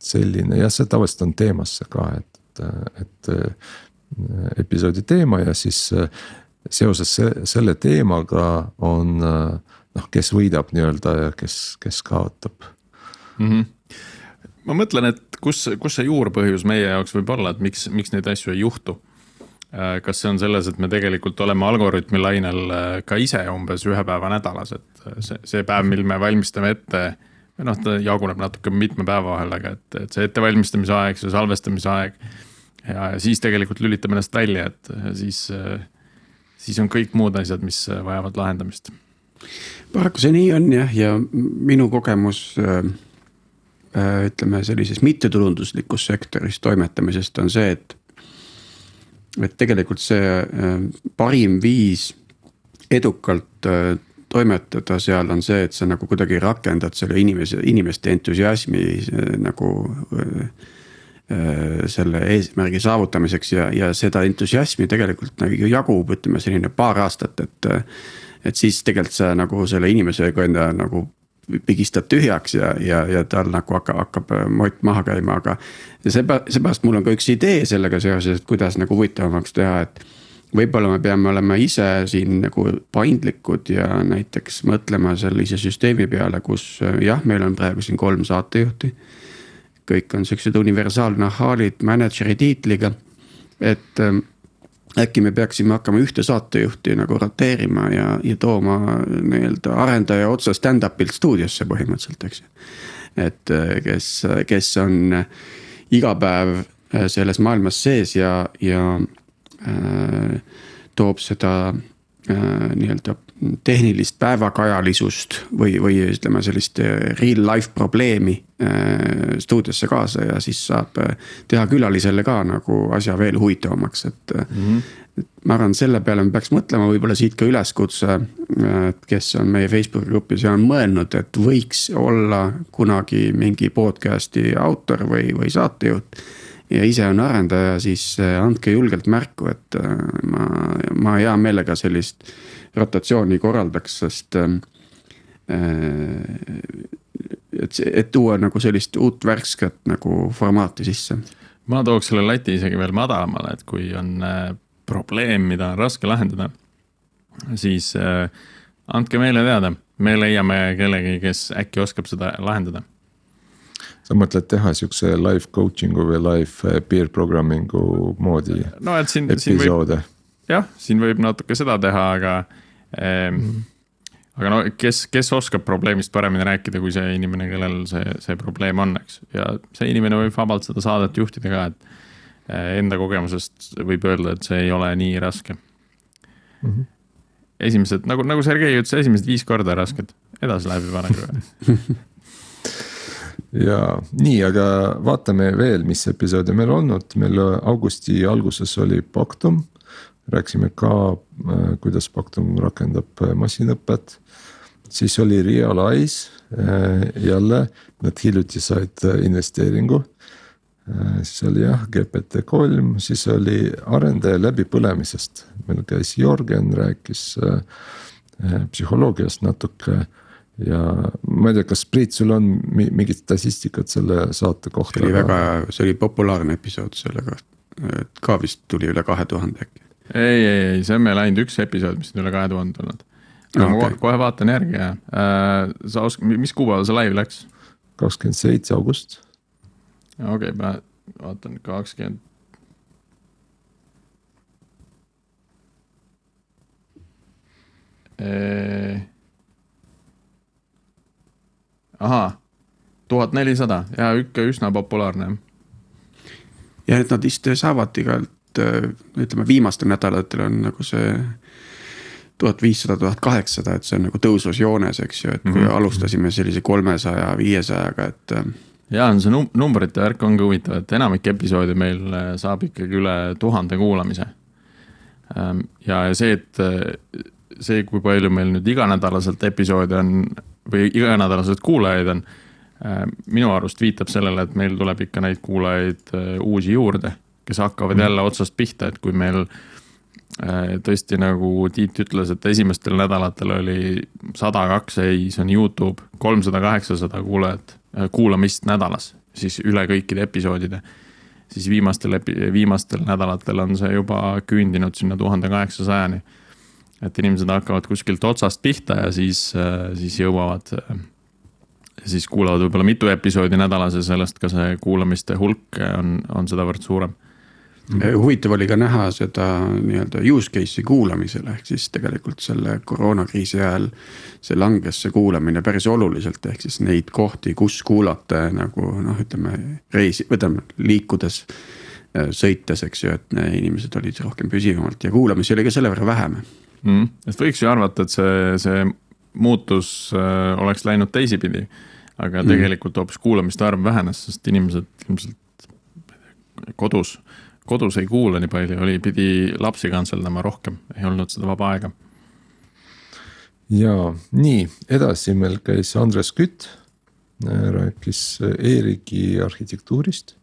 selline jah, see tavaliselt on teemasse ka, et, et, et episoodi teema ja siis seoses selle teemaga on noh, kes võidab nii-öelda ja kes, kes kaotab mm. -hmm. Ma mõtlen, et kus, kus see juurpõhjus meie jaoks võib olla, et miks, miks neid asju ei juhtu? Äh, kas see on selles, et me tegelikult oleme algoritmi lainel äh, ka ise umbes ühe päeva nädalas, et äh, see, see päev, mil me valmistame ette või noh, ta jaguneb natuke mitme päeva vahel, aga et, et see ettevalmistamise aeg, see salvestamise aeg. ja siis tegelikult lülitame ennast välja, et siis, siis on kõik muud asjad, mis vajavad lahendamist. paraku see nii on jah, ja minu kogemus äh ütleme sellises mittetulunduslikus sektoris toimetamisest on see, et. et tegelikult see äh, parim viis edukalt äh, toimetada seal on see, et sa nagu kuidagi rakendad selle inimese, inimeste entusiasmi nagu selle eesmärgi saavutamiseks ja, ja seda entusiasmi tegelikult nagu jagub, ütleme selline paar aastat, et. et siis tegelikult sa nagu selle inimesega enda nagu pigistad tühjaks ja, ja, ja tal nagu hakkab, hakkab äh, mott maha käima, aga. seepärast, seepärast mul on ka üks idee sellega seoses, et kuidas nagu huvitavamaks teha, et. võib-olla me peame olema ise siin nagu paindlikud ja näiteks mõtlema sellise süsteemi peale, kus jah, meil on praegu siin kolm saatejuhti. kõik on siuksed universaalnahaalid mänedžeri tiitliga, et ähm, äkki me peaksime hakkama ühte saatejuhti nagu roteerima ja, ja tooma nii-öelda arendaja otse stand-up'ilt stuudiosse põhimõtteliselt, eks ju. et äh, kes, kes on iga päev äh, selles maailmas sees ja, ja Äh, toob seda äh, nii-öelda tehnilist päevakajalisust või, või ütleme sellist äh, real life probleemi stuudiosse kaasa ja siis saab teha külalisele ka nagu asja veel huvitavamaks, et mm. -hmm. ma arvan, selle peale me peaks mõtlema, võib-olla siit ka üleskutse, kes on meie Facebooki grupis ja on mõelnud, et võiks olla kunagi mingi podcast'i autor või, või saatejuht ja ise on arendaja, siis äh, andke julgelt märku, et äh, ma, ma hea meelega sellist rotatsiooni korraldaks, sest. Ähm, äh, et, et tuua nagu sellist uut värsket nagu formaati sisse. ma tooks selle lati isegi veel madalamale, et kui on probleem, mida on raske lahendada, siis andke meile teada, me leiame kellegi, kes äkki oskab seda lahendada sa mõtled teha siukse live coaching'u või live eh, peer programming'u moodi no, et siin, episoode? Jah, siin võib natuke seda teha, aga ähm, mm. -hmm. aga no kes, kes oskab probleemist paremini rääkida, kui see inimene, kellel see, see probleem on, eks. ja see inimene võib vabalt seda saadet juhtida ka, et äh, enda kogemusest võib öelda, et see ei ole nii raske mm. -hmm. esimesed, nagu, nagu Sergei ütles, esimesed viis korda rasked, edasi läheb juba nagu ja nii, aga vaatame veel, mis episoode meil olnud, meil augusti alguses oli Pactum. Rääkisime ka, äh, kuidas Pactum rakendab äh, masinõpet. siis oli Realize, äh, jälle nad hiljuti said investeeringu. siis oli jah, GPT kolm, siis oli arendaja läbipõlemisest, meil käis Jörgen, rääkis psühholoogiast natuke ja ma ei tea, kas Priit, sul on mingit statistikat selle saate kohta? see oli väga, see oli populaarne episood selle kohta, et ka vist tuli üle kahe tuhande äkki. Ei, ei, ei, see on meil ainult üks episood, mis on üle kahe tuhande tulnud. aga okay. ma kohe vaatan järgi ja äh, sa oskad, mis kuupäeval see live läks? kakskümmend seitse august. okei okay,, ma vaatan kakskümmend eee ahaa, tuhat nelisada ja ikka üsna populaarne. ja et nad vist saavad igalt, ütleme viimastel nädalatel on nagu see tuhat viissada, tuhat kaheksasada, et see on nagu tõusvas joones, eks ju, et kui mm -hmm. alustasime sellise kolmesaja, viiesajaga, et. ja see num numbrite värk ongi huvitav, et enamik episoode meil äh, saab ikkagi üle tuhande kuulamise. Ähm, ja see, et äh, see, kui palju meil nüüd iganädalaselt episoode on või iganädalased kuulajaid on. Äh, minu arust viitab sellele, et meil tuleb ikka neid kuulajaid äh, uusi juurde, kes hakkavad mm. jälle otsast pihta, et kui meil äh, tõesti nagu Tiit ütles, et esimestel nädalatel oli sada kaks, ei, see on Youtube, kolmsada, kaheksasada kuulajat, kuulamist nädalas, siis üle kõikide episoodide. siis viimastel, viimastel nädalatel on see juba küündinud sinna tuhande kaheksasajani et inimesed hakkavad kuskilt otsast pihta ja siis, äh, siis jõuavad, äh, siis kuulavad võib-olla mitu episoodi nädalas ja sellest ka see kuulamiste hulk on, on sedavõrd suurem huvitav oli ka näha seda nii-öelda use case'i kuulamisel, ehk siis tegelikult selle koroonakriisi ajal. see langes, see kuulamine päris oluliselt, ehk siis neid kohti, kus kuulata nagu noh, ütleme reisi, võtame liikudes. Äh, sõites, eks ju, et inimesed olid rohkem püsivamalt ja kuulamisi oli ka selle võrra vähem mm.. et võiks ju arvata, et see, see muutus äh, oleks läinud teisipidi. aga mm. tegelikult hoopis kuulamiste arv vähenes, sest inimesed ilmselt kodus, kodus ei kuula nii palju, oli, pidi lapsi kantseldama rohkem, ei olnud seda vaba aega. ja nii edasi meil käis Andres Kütt, äh, rääkis e-riigi arhitektuurist.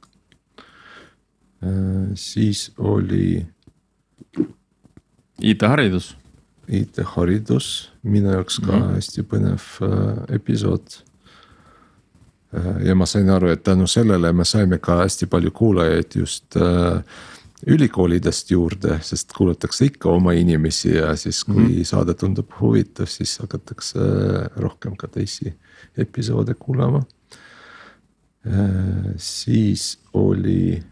Äh, siis oli. IT-haridus IT-haridus, minu jaoks ka mm -hmm. hästi põnev äh, episood. Ja ma sain aru, et tänu sellele me saime ka hästi palju kuulajaid just äh, ülikoolidest juurde, sest kuulatakse ikka oma inimesi ja siis, kui mm -hmm. saade tundub huvitav, siis hakatakse rohkem ka teisi episoode kuulama. siis oli.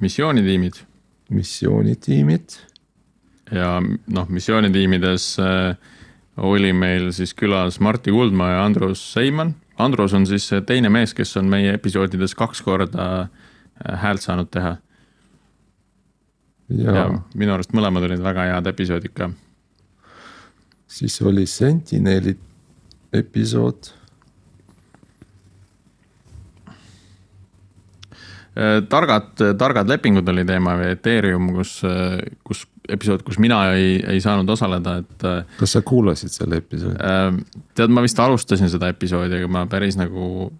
missioonitiimid. missioonitiimid. ja noh, missioonitiimides äh, oli meil siis külas Martti Kuldmaa ja Andrus Seiman. Andrus on siis teine mees, kes on meie episoodides kaks korda äh, häält saanud teha ja, ja minu arust mõlemad olid väga head episoodid ka. siis oli Sentineli episood. Äh, targad, targad lepingud oli teema või Ethereum, kus, kus episood, kus mina ei, ei saanud osaleda, et. Äh, kas sa kuulasid selle episoodi? tead, ma vist alustasin seda episoodi, aga ma päris nagu,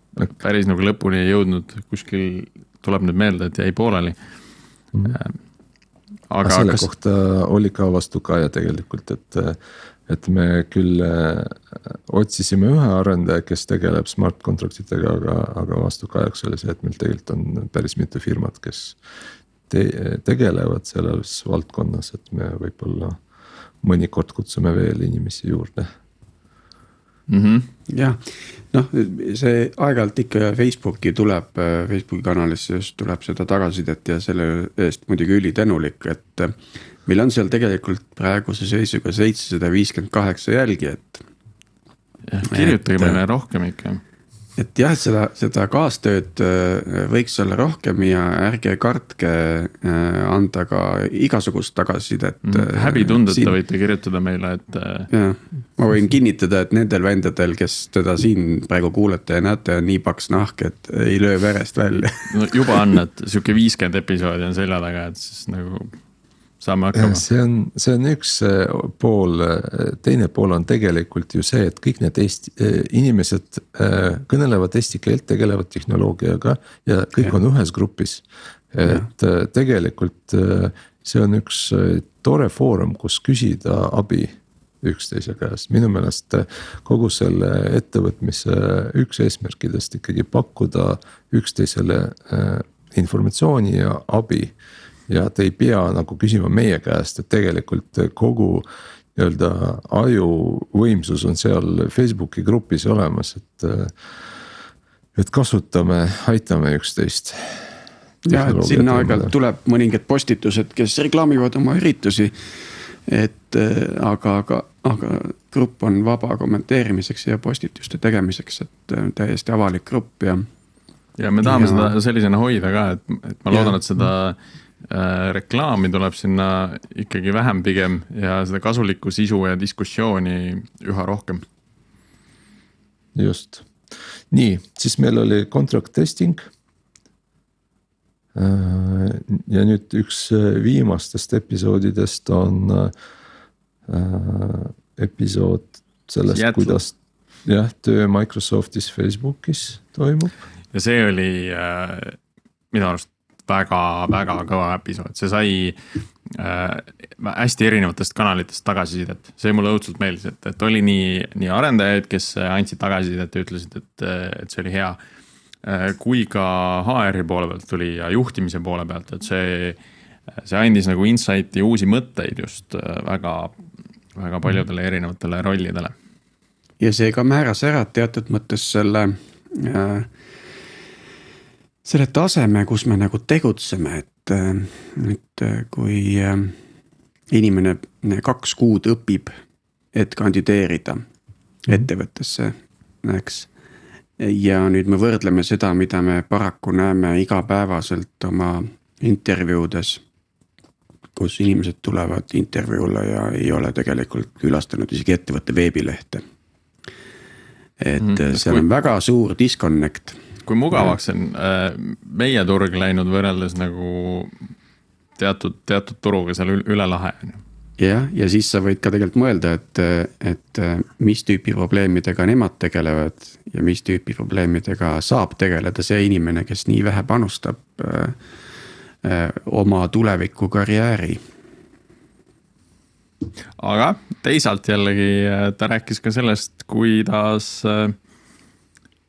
päris nagu lõpuni ei jõudnud, kuskil tuleb nüüd meelde, et jäi pooleli mm. -hmm aga selle kas... kohta oli ka vastukaja tegelikult, et, et me küll äh, otsisime ühe arendaja, kes tegeleb smart contract itega, aga, aga vastukajaks oli see, et meil tegelikult on päris mitu firmat, kes te, tegelevad selles valdkonnas, et me võib-olla mõnikord kutsume veel inimesi juurde mm. -hmm. jah, noh, see aeg-ajalt ikka Facebooki tuleb, Facebooki kanalisse just tuleb seda tagasisidet ja selle eest muidugi ülitänulik, et. Meil on seal tegelikult praeguse seisuga seitsesada viiskümmend kaheksa jälgijat. kirjutage meile rohkem ikka et jah, seda, seda kaastööd äh, võiks olla rohkem ja ärge kartke äh, anda ka igasugust tagasisidet mm,. häbitundeta siin... võite kirjutada meile, et. jah, ma võin kinnitada, et nendel vendadel, kes teda siin praegu kuulete ja näete, on nii paks nahk, et ei löö verest välja no juba on, et sihuke viiskümmend episoodi on selja taga, et siis nagu saame hakkama. see on, see on üks äh, pool, äh, teine pool on tegelikult ju see, et kõik need Eesti äh, inimesed kõnelevad eesti keelt, tegelevad tehnoloogiaga ja kõik ja. on ühes grupis. et ja. tegelikult see on üks tore foorum, kus küsida abi üksteise käest, minu meelest kogu selle ettevõtmise üks eesmärkidest ikkagi pakkuda üksteisele informatsiooni ja abi ja te ei pea nagu küsima meie käest, et tegelikult kogu nii-öelda ajuvõimsus on seal Facebooki grupis olemas, et. et kasutame, aitame üksteist. ja, et sinna aeg-ajalt tuleb mõningad postitused, kes reklaamivad oma üritusi. et aga, aga, aga grupp on vaba kommenteerimiseks ja postituste tegemiseks, et täiesti avalik grupp ja. ja me tahame ja... seda sellisena hoida ka, et, et ma loodan, et seda Äh, reklaami tuleb sinna ikkagi vähem pigem ja seda kasulikku sisu ja diskussiooni üha rohkem. just, nii, siis meil oli contract testing. Äh, ja nüüd üks viimastest episoodidest on äh, episood sellest, kuidas jah, töö Microsoftis, Facebookis toimub. ja see oli äh, minu arust väga-väga kõva episood, see sai äh, hästi erinevatest kanalitest tagasisidet. see mulle õudselt meeldis, et, et oli nii, nii arendajaid, kes andsid tagasisidet ja ütlesid, et, et see oli hea äh,. kui ka HR-i poole pealt tuli ja juhtimise poole pealt, et see, see andis nagu insight'i, uusi mõtteid just äh, väga, väga paljudele erinevatele rollidele. ja see ka määras ära teatud mõttes selle äh, selle taseme, kus me nagu tegutseme, et, et kui äh, inimene kaks kuud õpib, et kandideerida mhm. ettevõttesse, eks. ja nüüd me võrdleme seda, mida me paraku näeme igapäevaselt oma intervjuudes. kus inimesed tulevad intervjuule ja ei ole tegelikult külastanud isegi ettevõtte veebilehte. et mm, seal on väga suur disconnect kui mugavaks on äh, meie turg läinud võrreldes nagu teatud, teatud turuga seal üle lahe on ju jah, ja siis sa võid ka tegelikult mõelda, et, et mis tüüpi probleemidega nemad tegelevad ja mis tüüpi probleemidega saab tegeleda see inimene, kes nii vähe panustab öö, äh, äh, oma tuleviku karjääri. aga teisalt jällegi ta rääkis ka sellest, kuidas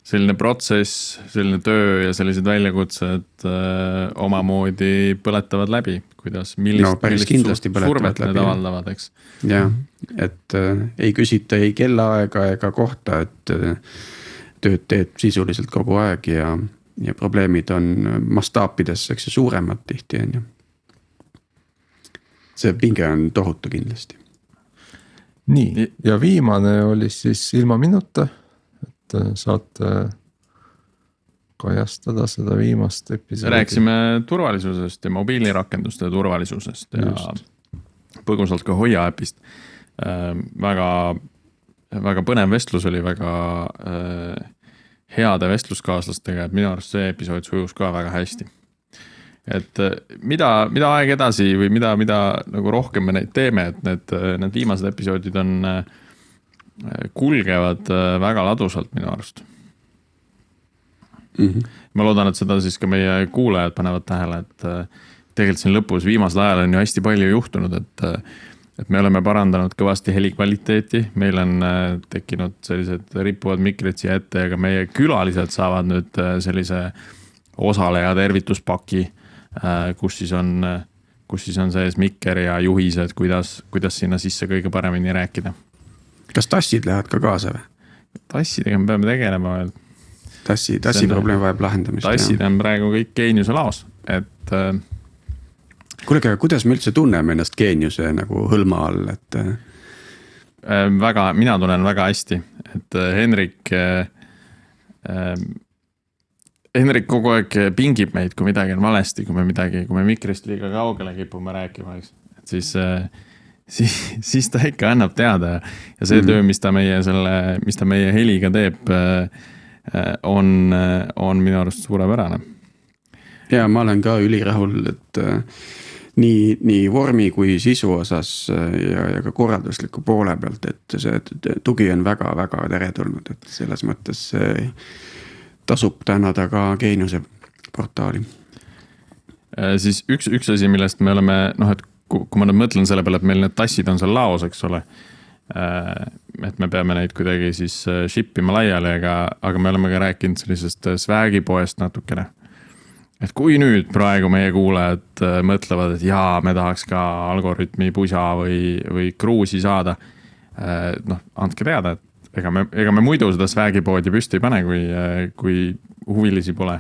selline protsess, selline töö ja sellised väljakutsed öö, omamoodi põletavad läbi, kuidas, millist No päris millist kindlasti survet need läbi, jah. avaldavad, eks. jah, et äh, ei küsita ei kellaaega ega kohta, et äh, tööd teed sisuliselt kogu aeg ja, ja probleemid on mastaapides, eks ju, suuremad tihti on ju. see pinge on tohutu kindlasti. nii, ja viimane oli siis ilma minuta, et äh, saate kajastada seda viimast episoodi. rääkisime turvalisusest ja mobiilirakenduste turvalisusest ja Just. põgusalt ka Hoia äpist. väga, väga põnev vestlus oli väga äh, heade vestluskaaslastega, et minu arust see episood sujus ka väga hästi. et äh, mida, mida aeg edasi või mida, mida nagu rohkem me neid teeme, et need, need viimased episoodid on, äh, kulgevad äh, väga ladusalt minu arust Mm -hmm. ma loodan, et seda siis ka meie kuulajad panevad tähele, et äh, tegelikult siin lõpus viimasel ajal on ju hästi palju juhtunud, et. äh, et me oleme parandanud kõvasti heli kvaliteeti, meil on tekkinud sellised rippuvad mikrid siia ette ja ka meie külalised saavad nüüd sellise osaleja tervituspaki. kus siis on, kus siis on sees mikker ja juhised, kuidas, kuidas sinna sisse kõige paremini rääkida. Kas tassid lähevad ka kaasa või? tassidega me peame tegelema veel tassi, tassi probleem vajab lahendamist. tassid on praegu kõik Geeniuse laos, et äh, kuule, aga kuidas me üldse tunneme ennast geeniuse nagu hõlma all, et äh, Äh, väga, mina tunnen väga hästi, et äh, Henrik äh,. Äh, Henrik kogu aeg pingib meid, kui midagi on valesti, kui me midagi, kui me mikrist liiga kaugele kipume rääkima, eks. et siis äh,, siis, siis ta ikka annab teada ja, see mm töö, mis ta meie selle, mis ta meie heliga teeb äh,. äh, on, on minu arust suurepärane. ja ma olen ka ülirahul, et äh, nii, nii vormi kui sisu osas ja, ja ka korraldusliku poole pealt, et see tugi on väga-väga teretulnud, et selles mõttes tasub tänada ka Geeniuse portaali. Siis üks, üks asi, millest me oleme noh, et kui, ma nüüd mõtlen selle peale, et meil need tassid on seal laos, eks ole. et me peame neid kuidagi siis äh, ship ima laiali, aga, aga me oleme ka rääkinud sellisest äh, swag'i poest natukene. et kui nüüd praegu meie kuulajad äh, mõtlevad, et jaa, me tahaks ka algoritmi pusa või, või kruusi saada. noh, andke teada, et ega me, ega me muidu seda swag'i poodi püsti ei pane, kui, kui huvilisi pole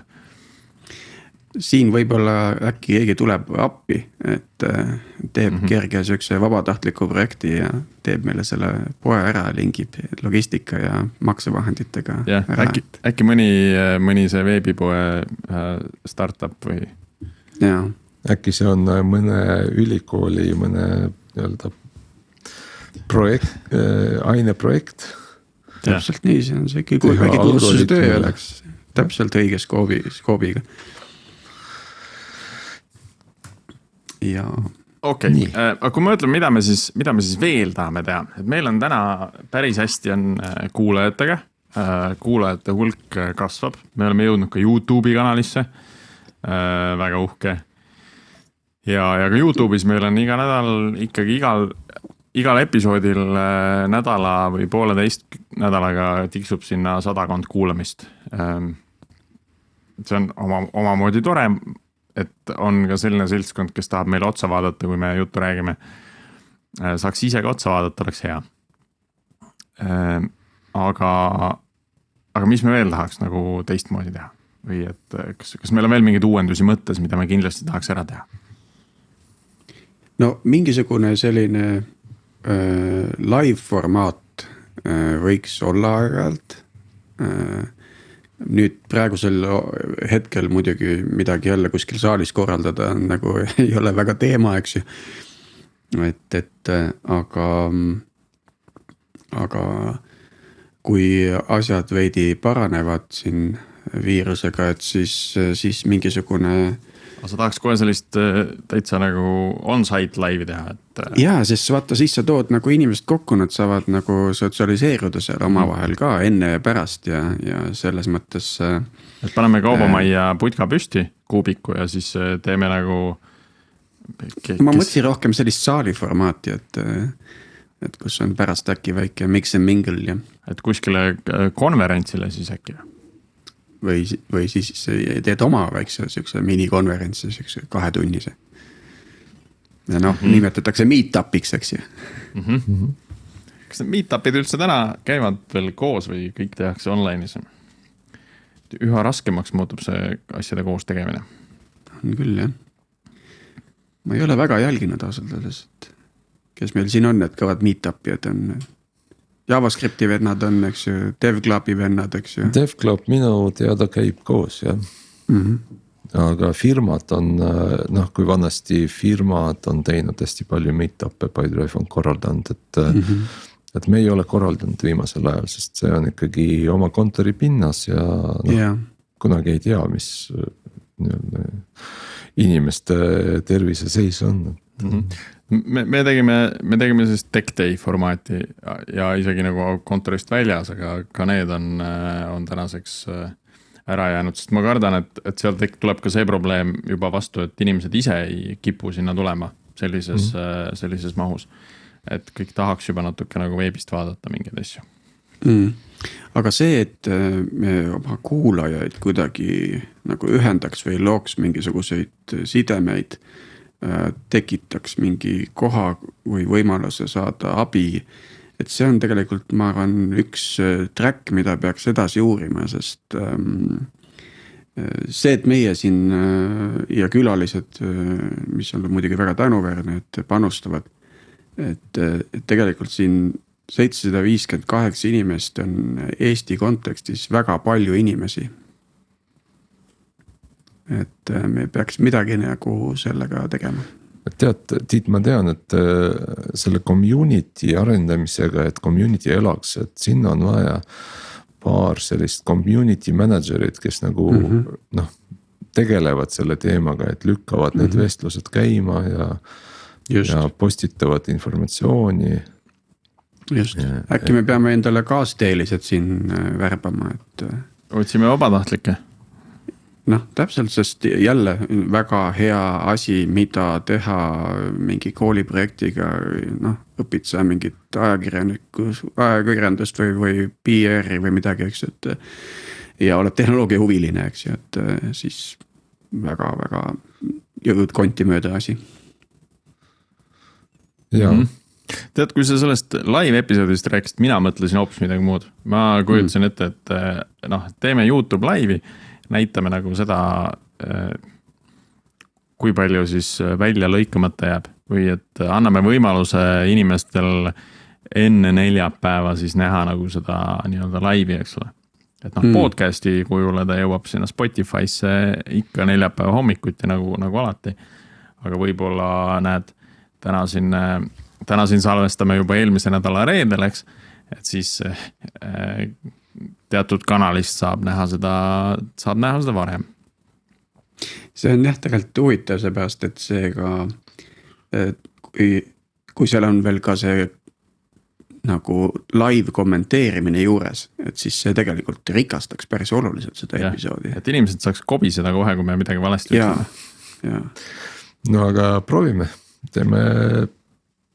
siin võib-olla äkki keegi tuleb appi, et äh, teeb mm. -hmm. kerge siukse vabatahtliku projekti ja teeb meile selle poe ära, lingib logistika ja maksevahenditega jah, äkki, äkki mõni, mõni see veebipoe äh, startup või jaa äkki see on äh, mõne ülikooli mõne nii-öelda projekt aineprojekt. täpselt nii, see on väike kursustöö algoritmile. oleks täpselt õige skoobi, skoobiga. Ja okei okay. äh,, aga kui ma ütlen, mida me siis, mida me siis veel tahame teha, et meil on täna päris hästi on äh, kuulajatega äh,. kuulajate hulk kasvab, me oleme jõudnud ka Youtube'i kanalisse väga uhke. ja, ja ka Youtube'is meil on iga nädal ikkagi igal, igal episoodil nädala või pooleteist nädalaga tiksub sinna sadakond kuulamist ähm, see on oma, omamoodi tore, et on ka selline seltskond, kes tahab meile otsa vaadata, kui me juttu räägime. saaks ise ka otsa vaadata, oleks hea. aga, aga mis me veel tahaks nagu teistmoodi teha või et kas, kas meil on veel mingeid uuendusi mõttes, mida me kindlasti tahaks ära teha? no mingisugune selline äh, live formaat äh, võiks olla aeg-ajalt äh, nüüd praegusel hetkel muidugi midagi jälle kuskil saalis korraldada on nagu ei ole väga teema, eks ju. et, et aga, aga kui asjad veidi paranevad siin viirusega, et siis, siis mingisugune aga sa tahaks kohe sellist äh, täitsa nagu on-site laivi teha, et. äh, ja, sest vaata, siis sa tood nagu inimesed kokku, nad saavad nagu sotsialiseeruda seal omavahel ka enne ja pärast ja, ja selles mõttes. äh, et paneme kaubamajja putka püsti, kuubiku ja siis äh, teeme nagu. ma mõtlesin rohkem sellist saali formaati, et, et kus on pärast äkki väike mix and mingle ja. et kuskile äh, konverentsile siis äkki või? või, siis teed oma väikse siukse minikonverentsi, siukse kahetunnise. ja noh mm -hmm., nimetatakse meet-up'iks, eks ju mm. -hmm. kas need meet-up'id üldse täna käivad veel koos või kõik tehakse online'is? üha raskemaks muutub see asjade koos tegemine. on küll jah. ma ei ole väga jälginud ausalt öeldes, et kes meil siin on, need kõvad meet-up ijad on JavaScripti vennad on, eks ju, DevClubi vennad, eks ju. DevClub minu teada käib koos jah mm. -hmm. aga firmad on noh, kui vanasti firmad on teinud hästi palju meet-up'e, Pipedrive on korraldanud, et mm. -hmm. et me ei ole korraldanud viimasel ajal, sest see on ikkagi oma kontori pinnas ja noh yeah., kunagi ei tea, mis nii-öelda inimeste terviseseis on mm. -hmm me, me tegime, me tegime sellist tech day formaati ja isegi nagu kontorist väljas, aga ka need on, on tänaseks äh, ära jäänud, sest ma kardan, et, et sealt tuleb ka see probleem juba vastu, et inimesed ise ei kipu sinna tulema sellises mm, -hmm. sellises mahus. et kõik tahaks juba natuke nagu veebist vaadata mingeid asju mm.. aga see, et äh, me oma kuulajaid kuidagi nagu ühendaks või looks mingisuguseid sidemeid Äh, tekitaks mingi koha või võimaluse saada abi. et see on tegelikult, ma arvan, üks äh, track, mida peaks edasi uurima, sest ähm, äh, see, et meie siin ja külalised, mis on muidugi väga tänuväärne, et panustavad. et tegelikult siin seitsesada viiskümmend kaheksa inimest on Eesti kontekstis väga palju inimesi et äh, me peaks midagi nagu sellega tegema tead, Tiit, ma tean, et äh, selle community arendamisega, et community elaks, et sinna on vaja paar sellist community manager'it, kes nagu mm -hmm. noh, tegelevad selle teemaga, et lükkavad mm -hmm. need mhm. vestlused käima ja. ja postitavad informatsiooni. just, äkki me peame endale kaasteelised siin äh, värbama, et. otsime vabatahtlikke noh, täpselt, sest jälle väga hea asi, mida teha mingi kooliprojektiga, noh, õpid sa mingit ajakirjanikus, ajakirjandust või, või PR-i või midagi, eks ju, et. ja oled tehnoloogiahuviline, eks ju, et siis väga-väga jõud konti mööda asi. jaa mm. -hmm tead, kui sa sellest live episoodist rääkisid, mina mõtlesin hoopis midagi muud. ma kujutasin mm. ette, et noh, teeme Youtube laivi näitame nagu seda, äh, kui palju siis äh, välja lõikamata jääb või et anname võimaluse inimestel enne neljapäeva siis näha nagu seda nii-öelda laivi, eks ole. et noh mm., podcast'i kujule ta jõuab sinna Spotify'sse ikka neljapäeva hommikuti nagu, nagu alati. aga võib-olla näed, täna siin, täna siin salvestame juba eelmise nädala reedel, eks. et siis äh, teatud kanalist saab näha seda, saab näha seda varem. see on jah, tegelikult huvitav, seepärast et see ka, kui, kui seal on veel ka see nagu live kommenteerimine juures, et siis see tegelikult rikastaks päris oluliselt seda ja, episoodi. et inimesed saaks kobiseda kohe, kui me midagi valesti ütleme. no aga proovime, teeme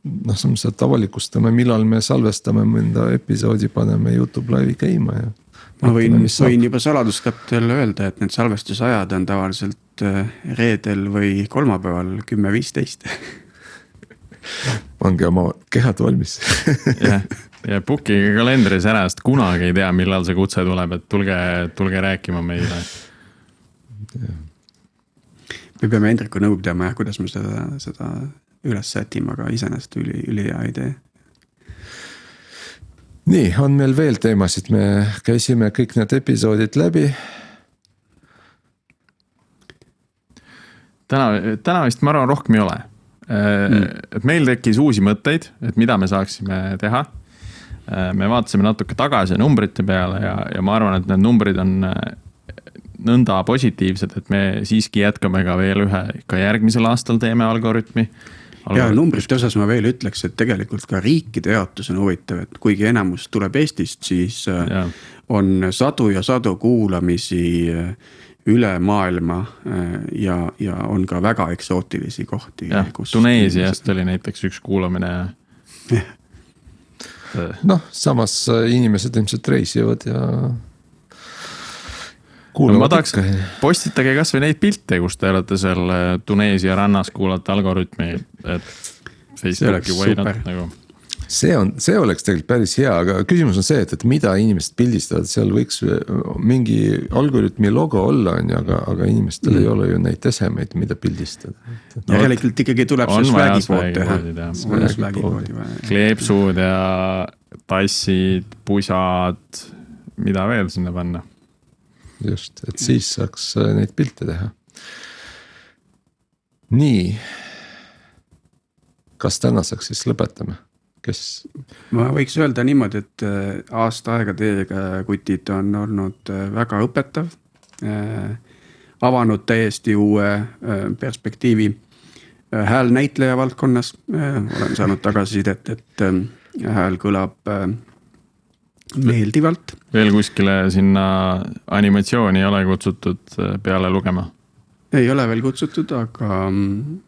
noh, selles mõttes, et avalikustame, millal me salvestame mõnda episoodi, paneme Youtube laivi käima ja ma võin, võin juba saladuskattel öelda, et need salvestusajad on tavaliselt äh, reedel või kolmapäeval kümme, viisteist. pange oma kehad valmis. Jah, ja book'ige kalendris ära, sest kunagi ei tea, millal see kutse tuleb, et tulge, tulge rääkima meile. me peame Hendriku nõu pidama jah, kuidas me seda, seda üles sätime, aga iseenesest üli, ülihea idee nii, on meil veel teemasid, me käisime kõik need episoodid läbi. täna, täna vist ma arvan, rohkem ei ole mm.. et meil tekkis uusi mõtteid, et mida me saaksime teha. Me vaatasime natuke tagasi numbrite peale ja, ja ma arvan, et need numbrid on äh, nõnda positiivsed, et me siiski jätkame ka veel ühe, ka järgmisel aastal teeme algoritmi ja numbrite osas ma veel ütleks, et tegelikult ka riikide jaotus on huvitav, et kuigi enamus tuleb Eestist, siis äh, ja. on sadu ja sadu kuulamisi äh, üle maailma äh, ja, ja on ka väga eksootilisi kohti. Tuneesiast oli näiteks üks kuulamine noh, samas inimesed ilmselt reisivad ja no ma tahaks, postitage kasvõi neid pilte, kus te olete seal äh, Tuneesia rannas, kuulate Algorütmi, et. Facebooki või not nagu see on, see oleks tegelikult päris hea, aga küsimus on see, et, et mida inimesed pildistavad, seal võiks mingi algoritmi logo olla, on ju, aga, aga inimestel mm. ei ole ju neid esemeid, mida pildistada no,. järelikult ikkagi tuleb see swag'i pood teha. kleepsud ja tassid, pusad, mida veel sinna panna. Just, et siis saaks äh, neid pilte teha. nii. kas tänaseks siis lõpetame? kes? ma võiks öelda niimoodi, et äh, aasta aega teiega, kutid, on olnud äh, väga õpetav. Avanud täiesti uue perspektiivi häälnäitleja valdkonnas. olen saanud tagasisidet, et hääl kõlab meeldivalt. veel kuskile sinna animatsiooni ei ole kutsutud peale lugema? ei ole veel kutsutud, aga mm,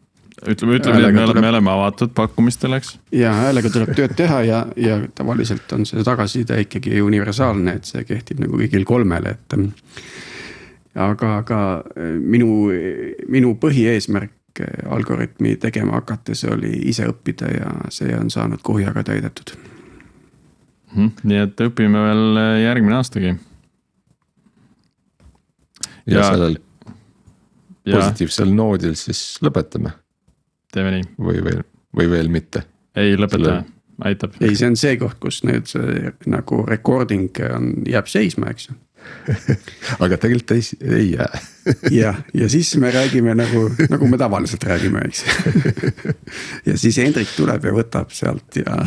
ütleme, ütleme nii, et me oleme, me oleme avatud pakkumistele, eks. ja häälega tuleb tööd teha ja, ja tavaliselt on see tagasiside ikkagi universaalne, et see kehtib nagu kõigil kolmele, et. aga, aga minu, minu põhieesmärk algoritmi tegema hakates oli ise õppida ja see on saanud kuhjaga täidetud. Nii et õpime veel järgmine aastagi. ja, ja sellel positiivsel noodil siis lõpetame teeme nii. või veel, või veel mitte? ei, lõpetame, aitab. ei, see on see koht, kus nüüd see nagu recording on, jääb seisma, eks ju aga tegelikult ei, ei jää jah, ja siis me räägime nagu, nagu me tavaliselt räägime, eks ja siis Hendrik tuleb ja võtab sealt ja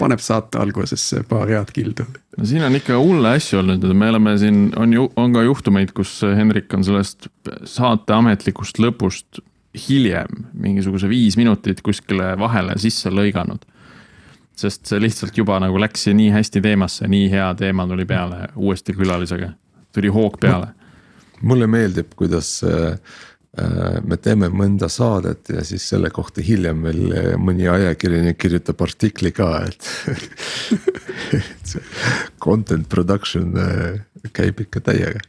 paneb saate algusesse paar head kildu. no siin on ikka hulle asju olnud, me oleme siin, on ju, on ka juhtumeid, kus Hendrik on sellest saate ametlikust lõpust hiljem mingisuguse viis minutit kuskile vahele sisse lõiganud. Sest see lihtsalt juba nagu läks nii hästi teemasse, nii hea teema tuli peale uuesti külalisega, tuli hoog peale. mulle meeldib, kuidas äh, äh, me teeme mõnda saadet ja siis selle kohta hiljem veel äh, mõni ajakirjanik kirjutab artikli ka, et et see content production käib ikka täiega.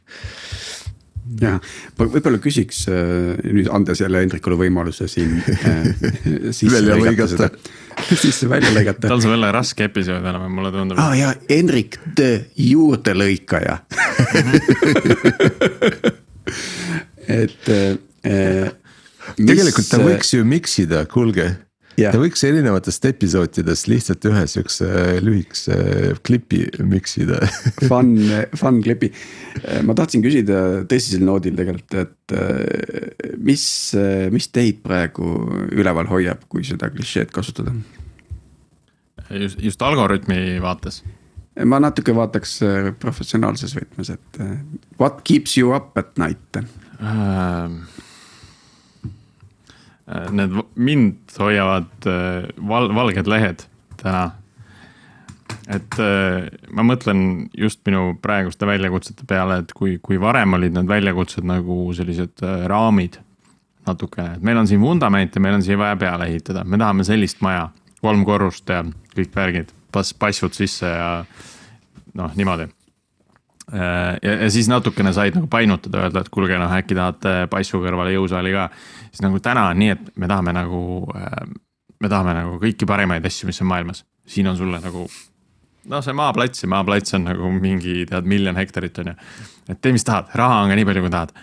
Ja ma võib-olla küsiks nüüd andes jälle Hendrikule võimaluse siin välja lõigata sisse välja lõigata. tal saab jälle raske episood olema, mulle tundub. aa ah, ja Hendrik the juurdelõikaja et äh,. tegelikult ta võiks ju mix ida, kuulge Yeah. ta võiks erinevatest episoodidest lihtsalt ühe siukse lühikese klipi mix ida Fun, fun klipi. ma tahtsin küsida tõsisel noodil tegelikult, et mis, mis teid praegu üleval hoiab, kui seda klišeed kasutada? Just, just algoritmi vaates ma natuke vaataks professionaalses võtmes, et what keeps you up at night uh,? Äh, need mind hoiavad äh, val-, valged lehed täna. et äh, ma mõtlen just minu praeguste väljakutsete peale, et kui, kui varem olid need väljakutsed nagu sellised raamid. natukene, et meil on siin vundament ja meil on siia vaja peale ehitada, me tahame sellist maja, kolm korrust ja kõik värgid, pass, passud sisse ja noh, niimoodi ja, ja siis natukene said nagu painutada, öelda, et kuulge, noh äkki tahate passu kõrvale jõusaali ka. siis nagu täna on nii, et me tahame nagu, äh, me tahame nagu kõiki parimaid asju, mis on maailmas. siin on sulle nagu noh, see maaplats ja maaplats on nagu mingi tead miljon hektarit on ju. et tee, mis tahad, raha on ka nii palju, kui tahad.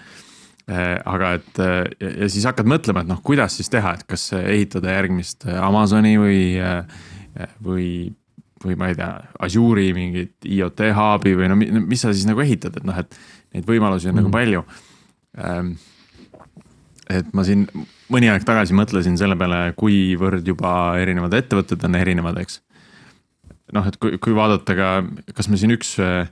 Äh, aga et ja, ja siis hakkad mõtlema, et noh, kuidas siis teha, et kas ehitada järgmist Amazoni või, äh, või või ma ei tea, Azure'i mingit IoT hub'i või no mis sa siis nagu ehitad, et noh, et neid võimalusi on mm. nagu mhm. palju ähm,. et ma siin mõni aeg tagasi mõtlesin selle peale, kuivõrd juba erinevad ettevõtted on erinevad, eks. noh, et kui, kui vaadata ka, kas me siin üks äh,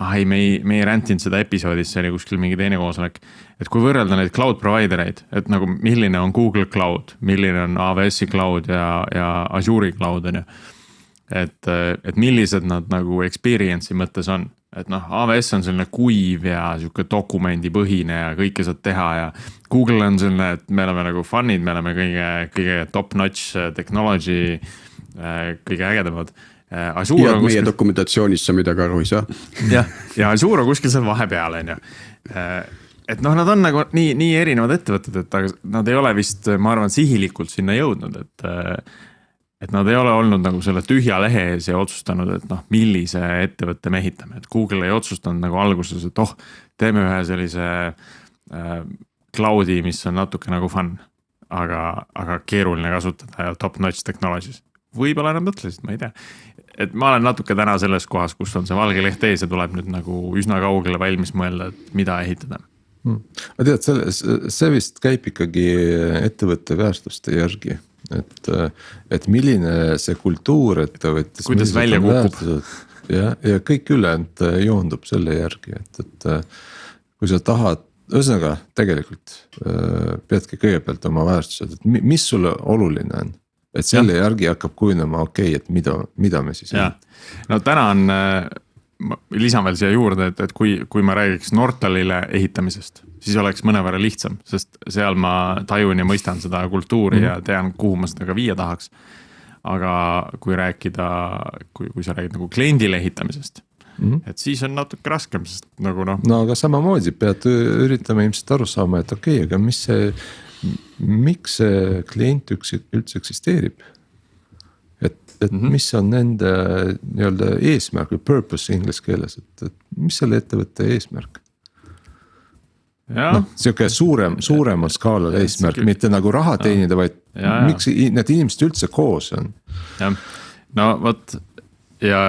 ah ei, me ei, me ei räntinud seda episoodis, see oli kuskil mingi teine koosolek. Et kui võrrelda neid cloud provider eid, et nagu milline on Google Cloud, milline on AWS-i cloud ja, ja Azure'i cloud on ju et, et millised nad nagu experience'i mõttes on. et noh, AWS on selline kuiv ja sihuke dokumendipõhine ja kõike saad teha ja. Google on selline, et me oleme nagu fun'id, me oleme kõige, kõige top notch technology, kõige ägedamad. Azure ja on meie kuskil, dokumentatsioonist sa midagi aru ei saa. jah, ja Azure on kuskil seal vahepeal, on ju. Et noh, nad on nagu nii, nii erinevad ettevõtted, et aga nad ei ole vist, ma arvan, sihilikult sinna jõudnud, et. et nad ei ole olnud nagu selle tühja lehe ees ja otsustanud, et noh, millise ettevõtte me ehitame, et Google ei otsustanud nagu alguses, et oh, teeme ühe sellise äh, cloud'i, mis on natuke nagu fun. aga, aga keeruline kasutada ja top-notch technologies. võib-olla nad mõtlesid, ma ei tea. et ma olen natuke täna selles kohas, kus on see valge leht ees ja tuleb nüüd nagu üsna kaugele valmis mõelda, et mida ehitada. Aga tead, selle, see vist käib ikkagi ettevõtte väärtuste järgi, et, et milline see kultuur ettevõttes. Kuidas välja kukub.. ja, ja kõik ülejäänud joondub selle järgi, et, et kui sa tahad, ühesõnaga tegelikult äh, peadki kõigepealt oma väärtused, et mi- mis sulle oluline on. et selle ja. järgi hakkab kujunema, okei okay,, et mida, mida me siis. no täna on, ma lisan veel siia juurde, et, et kui, kui ma räägiks Nortalile ehitamisest, siis oleks mõnevõrra lihtsam, sest seal ma tajun ja mõistan seda kultuuri mm -hmm. ja tean, kuhu ma seda ka viia tahaks. aga kui rääkida, kui, kui sa räägid nagu kliendile ehitamisest mm, -hmm. et siis on natuke raskem, sest nagu noh, no aga samamoodi pead üritama ilmselt aru saama, et okei okay,, aga mis see, miks see klient üksi, üldse eksisteerib? et, mm. -hmm. mis on nende nii-öelda eesmärk või purpose inglise keeles, et, et mis selle ettevõtte eesmärk? noh, sihuke suurem, suuremal skaalal eesmärk, mitte nagu raha teenida, vaid Ja, ja. miks need inimesed üldse koos on? jah, no vot ja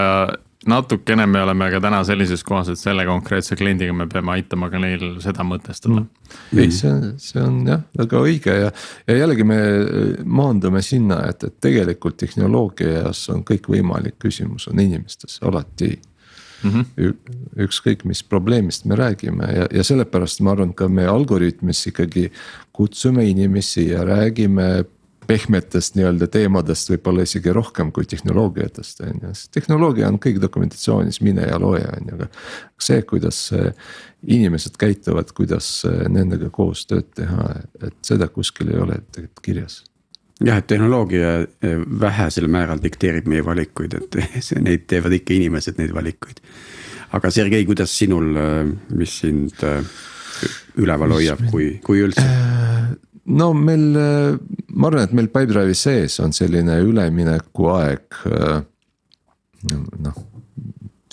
natukene me oleme ka täna sellises kohas, et selle konkreetse kliendiga me peame aitama ka neil seda mõtestada mm.. ei, see on, see on jah väga õige ja, ja jällegi me maandume sinna, et, et tegelikult tehnoloogias on kõikvõimalik, küsimus on inimestes alati Mm -hmm. Ükskõik, mis probleemist me räägime ja, ja sellepärast ma arvan, ka me Algorütmis ikkagi kutsume inimesi ja räägime pehmetest nii-öelda teemadest võib-olla isegi rohkem kui tehnoloogiatest on ju, sest tehnoloogia on kõik dokumentatsioonis, mine ja loe on ju, aga. see, kuidas äh, inimesed käituvad, kuidas äh, nendega koos tööd teha, et seda kuskil ei ole tegelikult kirjas jah, et tehnoloogia eh, vähesel määral dikteerib meie valikuid, et see, neid teevad ikka inimesed, neid valikuid. aga Sergei, kuidas sinul, mis sind eh, üleval hoiab, kui, kui üldse? No meil, ma arvan, et meil Pipedrive'i sees on selline üleminekuaeg. noh,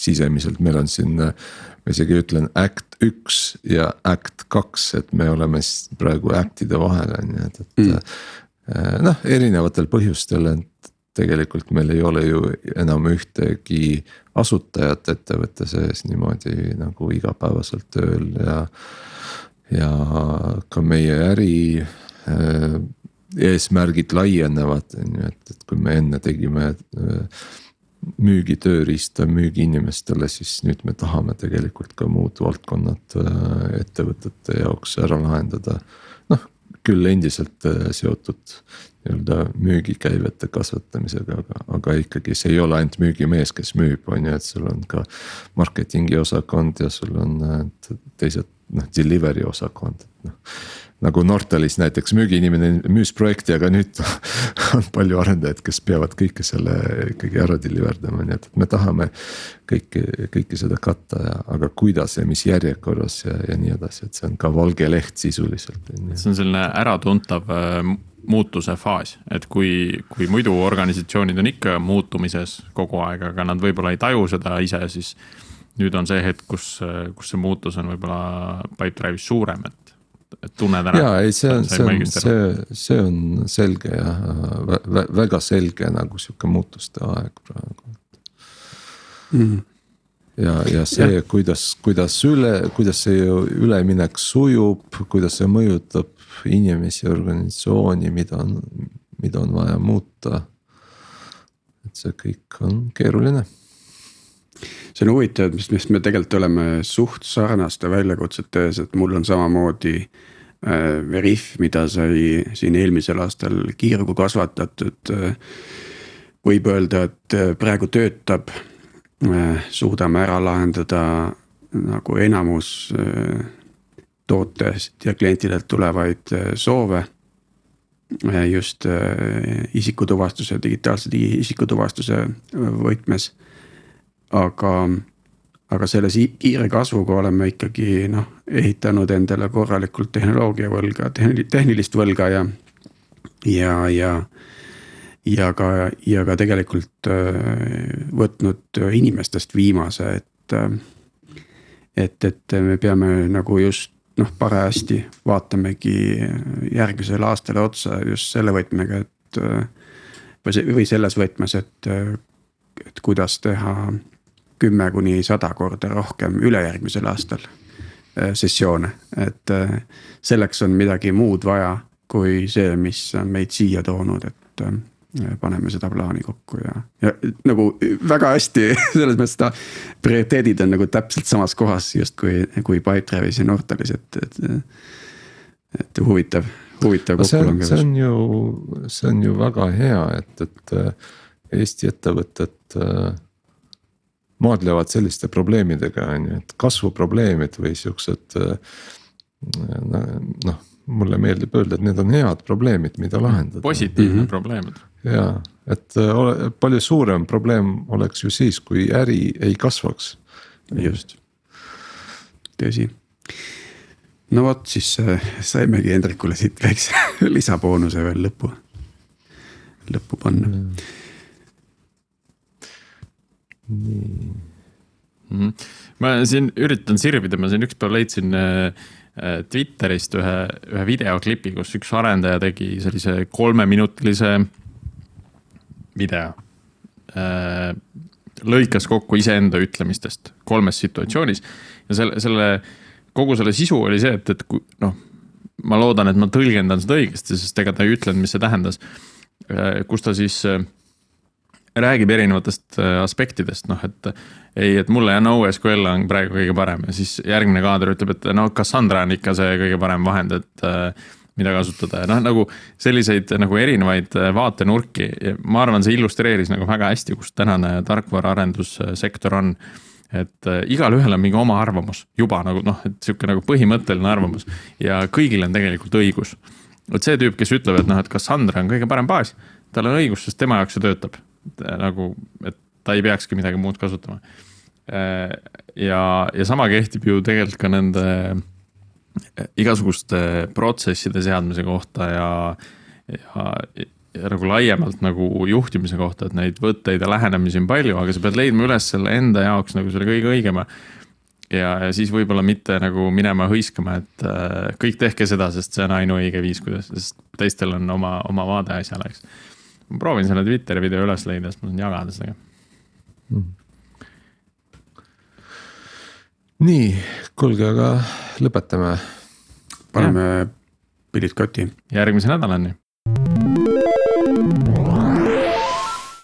sisemiselt meil on siin, ma isegi ütlen act üks ja act kaks, et me oleme praegu act'ide vahel on ju, et, et mm.. noh, erinevatel põhjustel, et tegelikult meil ei ole ju enam ühtegi asutajat ettevõtte sees niimoodi nagu igapäevaselt tööl ja ja ka meie äri äh, eesmärgid laienevad, on ju, et, et kui me enne tegime äh, müügitööriista müügiinimestele, siis nüüd me tahame tegelikult ka muud valdkonnad äh, ettevõtete jaoks ära lahendada. noh, küll endiselt äh, seotud nii-öelda müügikäivete kasvatamisega, aga, aga ikkagi see ei ole ainult müügimees, kes müüb, on ju, et sul on ka marketingi osakond ja sul on äh, teised noh, delivery osakond, et noh nagu Nortalis näiteks müügiinimene müüs projekti, aga nüüd on palju arendajaid, kes peavad kõike selle ikkagi ära deliver dama, nii et, me tahame kõike, kõike seda katta ja, aga kuidas ja mis järjekorras ja, ja nii edasi, et see on ka valge leht sisuliselt see on selline äratuntav äh, muutuse faas, et kui, kui muidu organisatsioonid on ikka muutumises kogu aeg, aga nad võib-olla ei taju seda ise, siis nüüd on see hetk, kus, kus see muutus on võib-olla Pipedrive'is suurem, et tunned ära. ja ei, see on, see on, see, see on selge jah vä,, vä, väga selge nagu sihuke muutuste aeg praegu Mhm. ja, ja see, kuidas, kuidas üle, kuidas see üleminek sujub, kuidas see mõjutab inimesi, organisatsiooni, mida on, mida on vaja muuta. et see kõik on keeruline. See on huvitav, mis, mis me tegelikult oleme suht sarnaste väljakutsete ees, et mul on samamoodi äh, Veriff, mida sai siin eelmisel aastal kiirgu kasvatatud äh,. võib öelda, et äh, praegu töötab äh,, suudame ära lahendada nagu enamus äh, tootest ja klientidelt tulevaid äh, soove just isikutuvastuse, digitaalse isikutuvastuse võtmes. Aga, aga selle kiire kasvuga oleme ikkagi noh, ehitanud endale korralikult tehnoloogia võlga, tehnilist võlga ja, ja, ja ja ka, ja ka tegelikult võtnud inimestest viimase, et. et, et me peame nagu just noh, parajasti vaatamegi järgmisele aastale otsa just selle võtmega, et. see, või selles võtmes, et, et kuidas teha kümme kuni sada korda rohkem ülejärgmisel aastal sessioone, et selleks on midagi muud vaja kui see, mis on meid siia toonud, et paneme seda plaani kokku ja, ja nagu väga hästi selles mõttes ta. prioriteedid on nagu täpselt samas kohas justkui, kui Pipedrive'is ja Nortalis, et, et. et huvitav, huvitav kokkulangevus. see on ju, see on ju väga hea, et, et äh, Eesti ettevõtted äh, maadlevad selliste probleemidega, on ju, et kasvuprobleemid või siuksed äh, noh mulle meeldib öelda, et need on head probleemid, mida lahendada. positiivne mm -hmm. probleem ja, et äh, ole, palju suurem probleem oleks ju siis, kui äri ei kasvaks. just, tõsi. no vot, siis äh, saimegi Hendrikule siit väikse lisaboonuse veel lõppu, lõppu panna. Nii mm. ma siin üritan sirvida, ma siin ükspäev leidsin äh, Twitterist ühe, ühe videoklipi, kus üks arendaja tegi sellise kolmeminutilise video. Äh, lõikas kokku iseenda ütlemistest kolmes situatsioonis ja selle, selle, kogu selle sisu oli see, et, et kui noh, ma loodan, et ma tõlgendan seda õigesti, sest ega ta ei ütlenud, mis see tähendas. Äh, kus ta siis äh, räägib erinevatest aspektidest, noh, et ei, et mulle ja NoSQL on praegu kõige parem ja siis järgmine kaader ütleb, et no Cassandra on ikka see kõige parem vahend, et mida kasutada ja noh, nagu selliseid nagu erinevaid äh, vaatenurki ja ma arvan, see illustreeris nagu väga hästi, kus tänane tarkvaraarendussektor on. et äh, igalühel on mingi oma arvamus juba nagu noh, et sihuke nagu põhimõtteline arvamus ja kõigil on tegelikult õigus. vot see tüüp, kes ütleb, et noh, et Cassandra on kõige parem baas, tal on õigus, sest tema jaoks see töötab. Nagu, et ta ei peakski midagi muud kasutama. Äh, ja, ja sama kehtib ju tegelikult ka nende igasuguste protsesside seadmise kohta ja, ja, ja nagu laiemalt nagu juhtimise kohta, et neid võtteid ja lähenemisi on palju, aga sa pead leidma üles selle enda jaoks nagu selle kõige õigema. ja, ja siis võib-olla mitte nagu minema hõiskama, et äh, kõik tehke seda, sest see on ainuõige viis, kuidas, sest teistel on oma, oma vaade asjale, eks. Ma proovin selle Twitteri video üles leida, sest ma saan jagada seda mm nii, kuulge, aga lõpetame. paneme pillid kotti. järgmise nädalani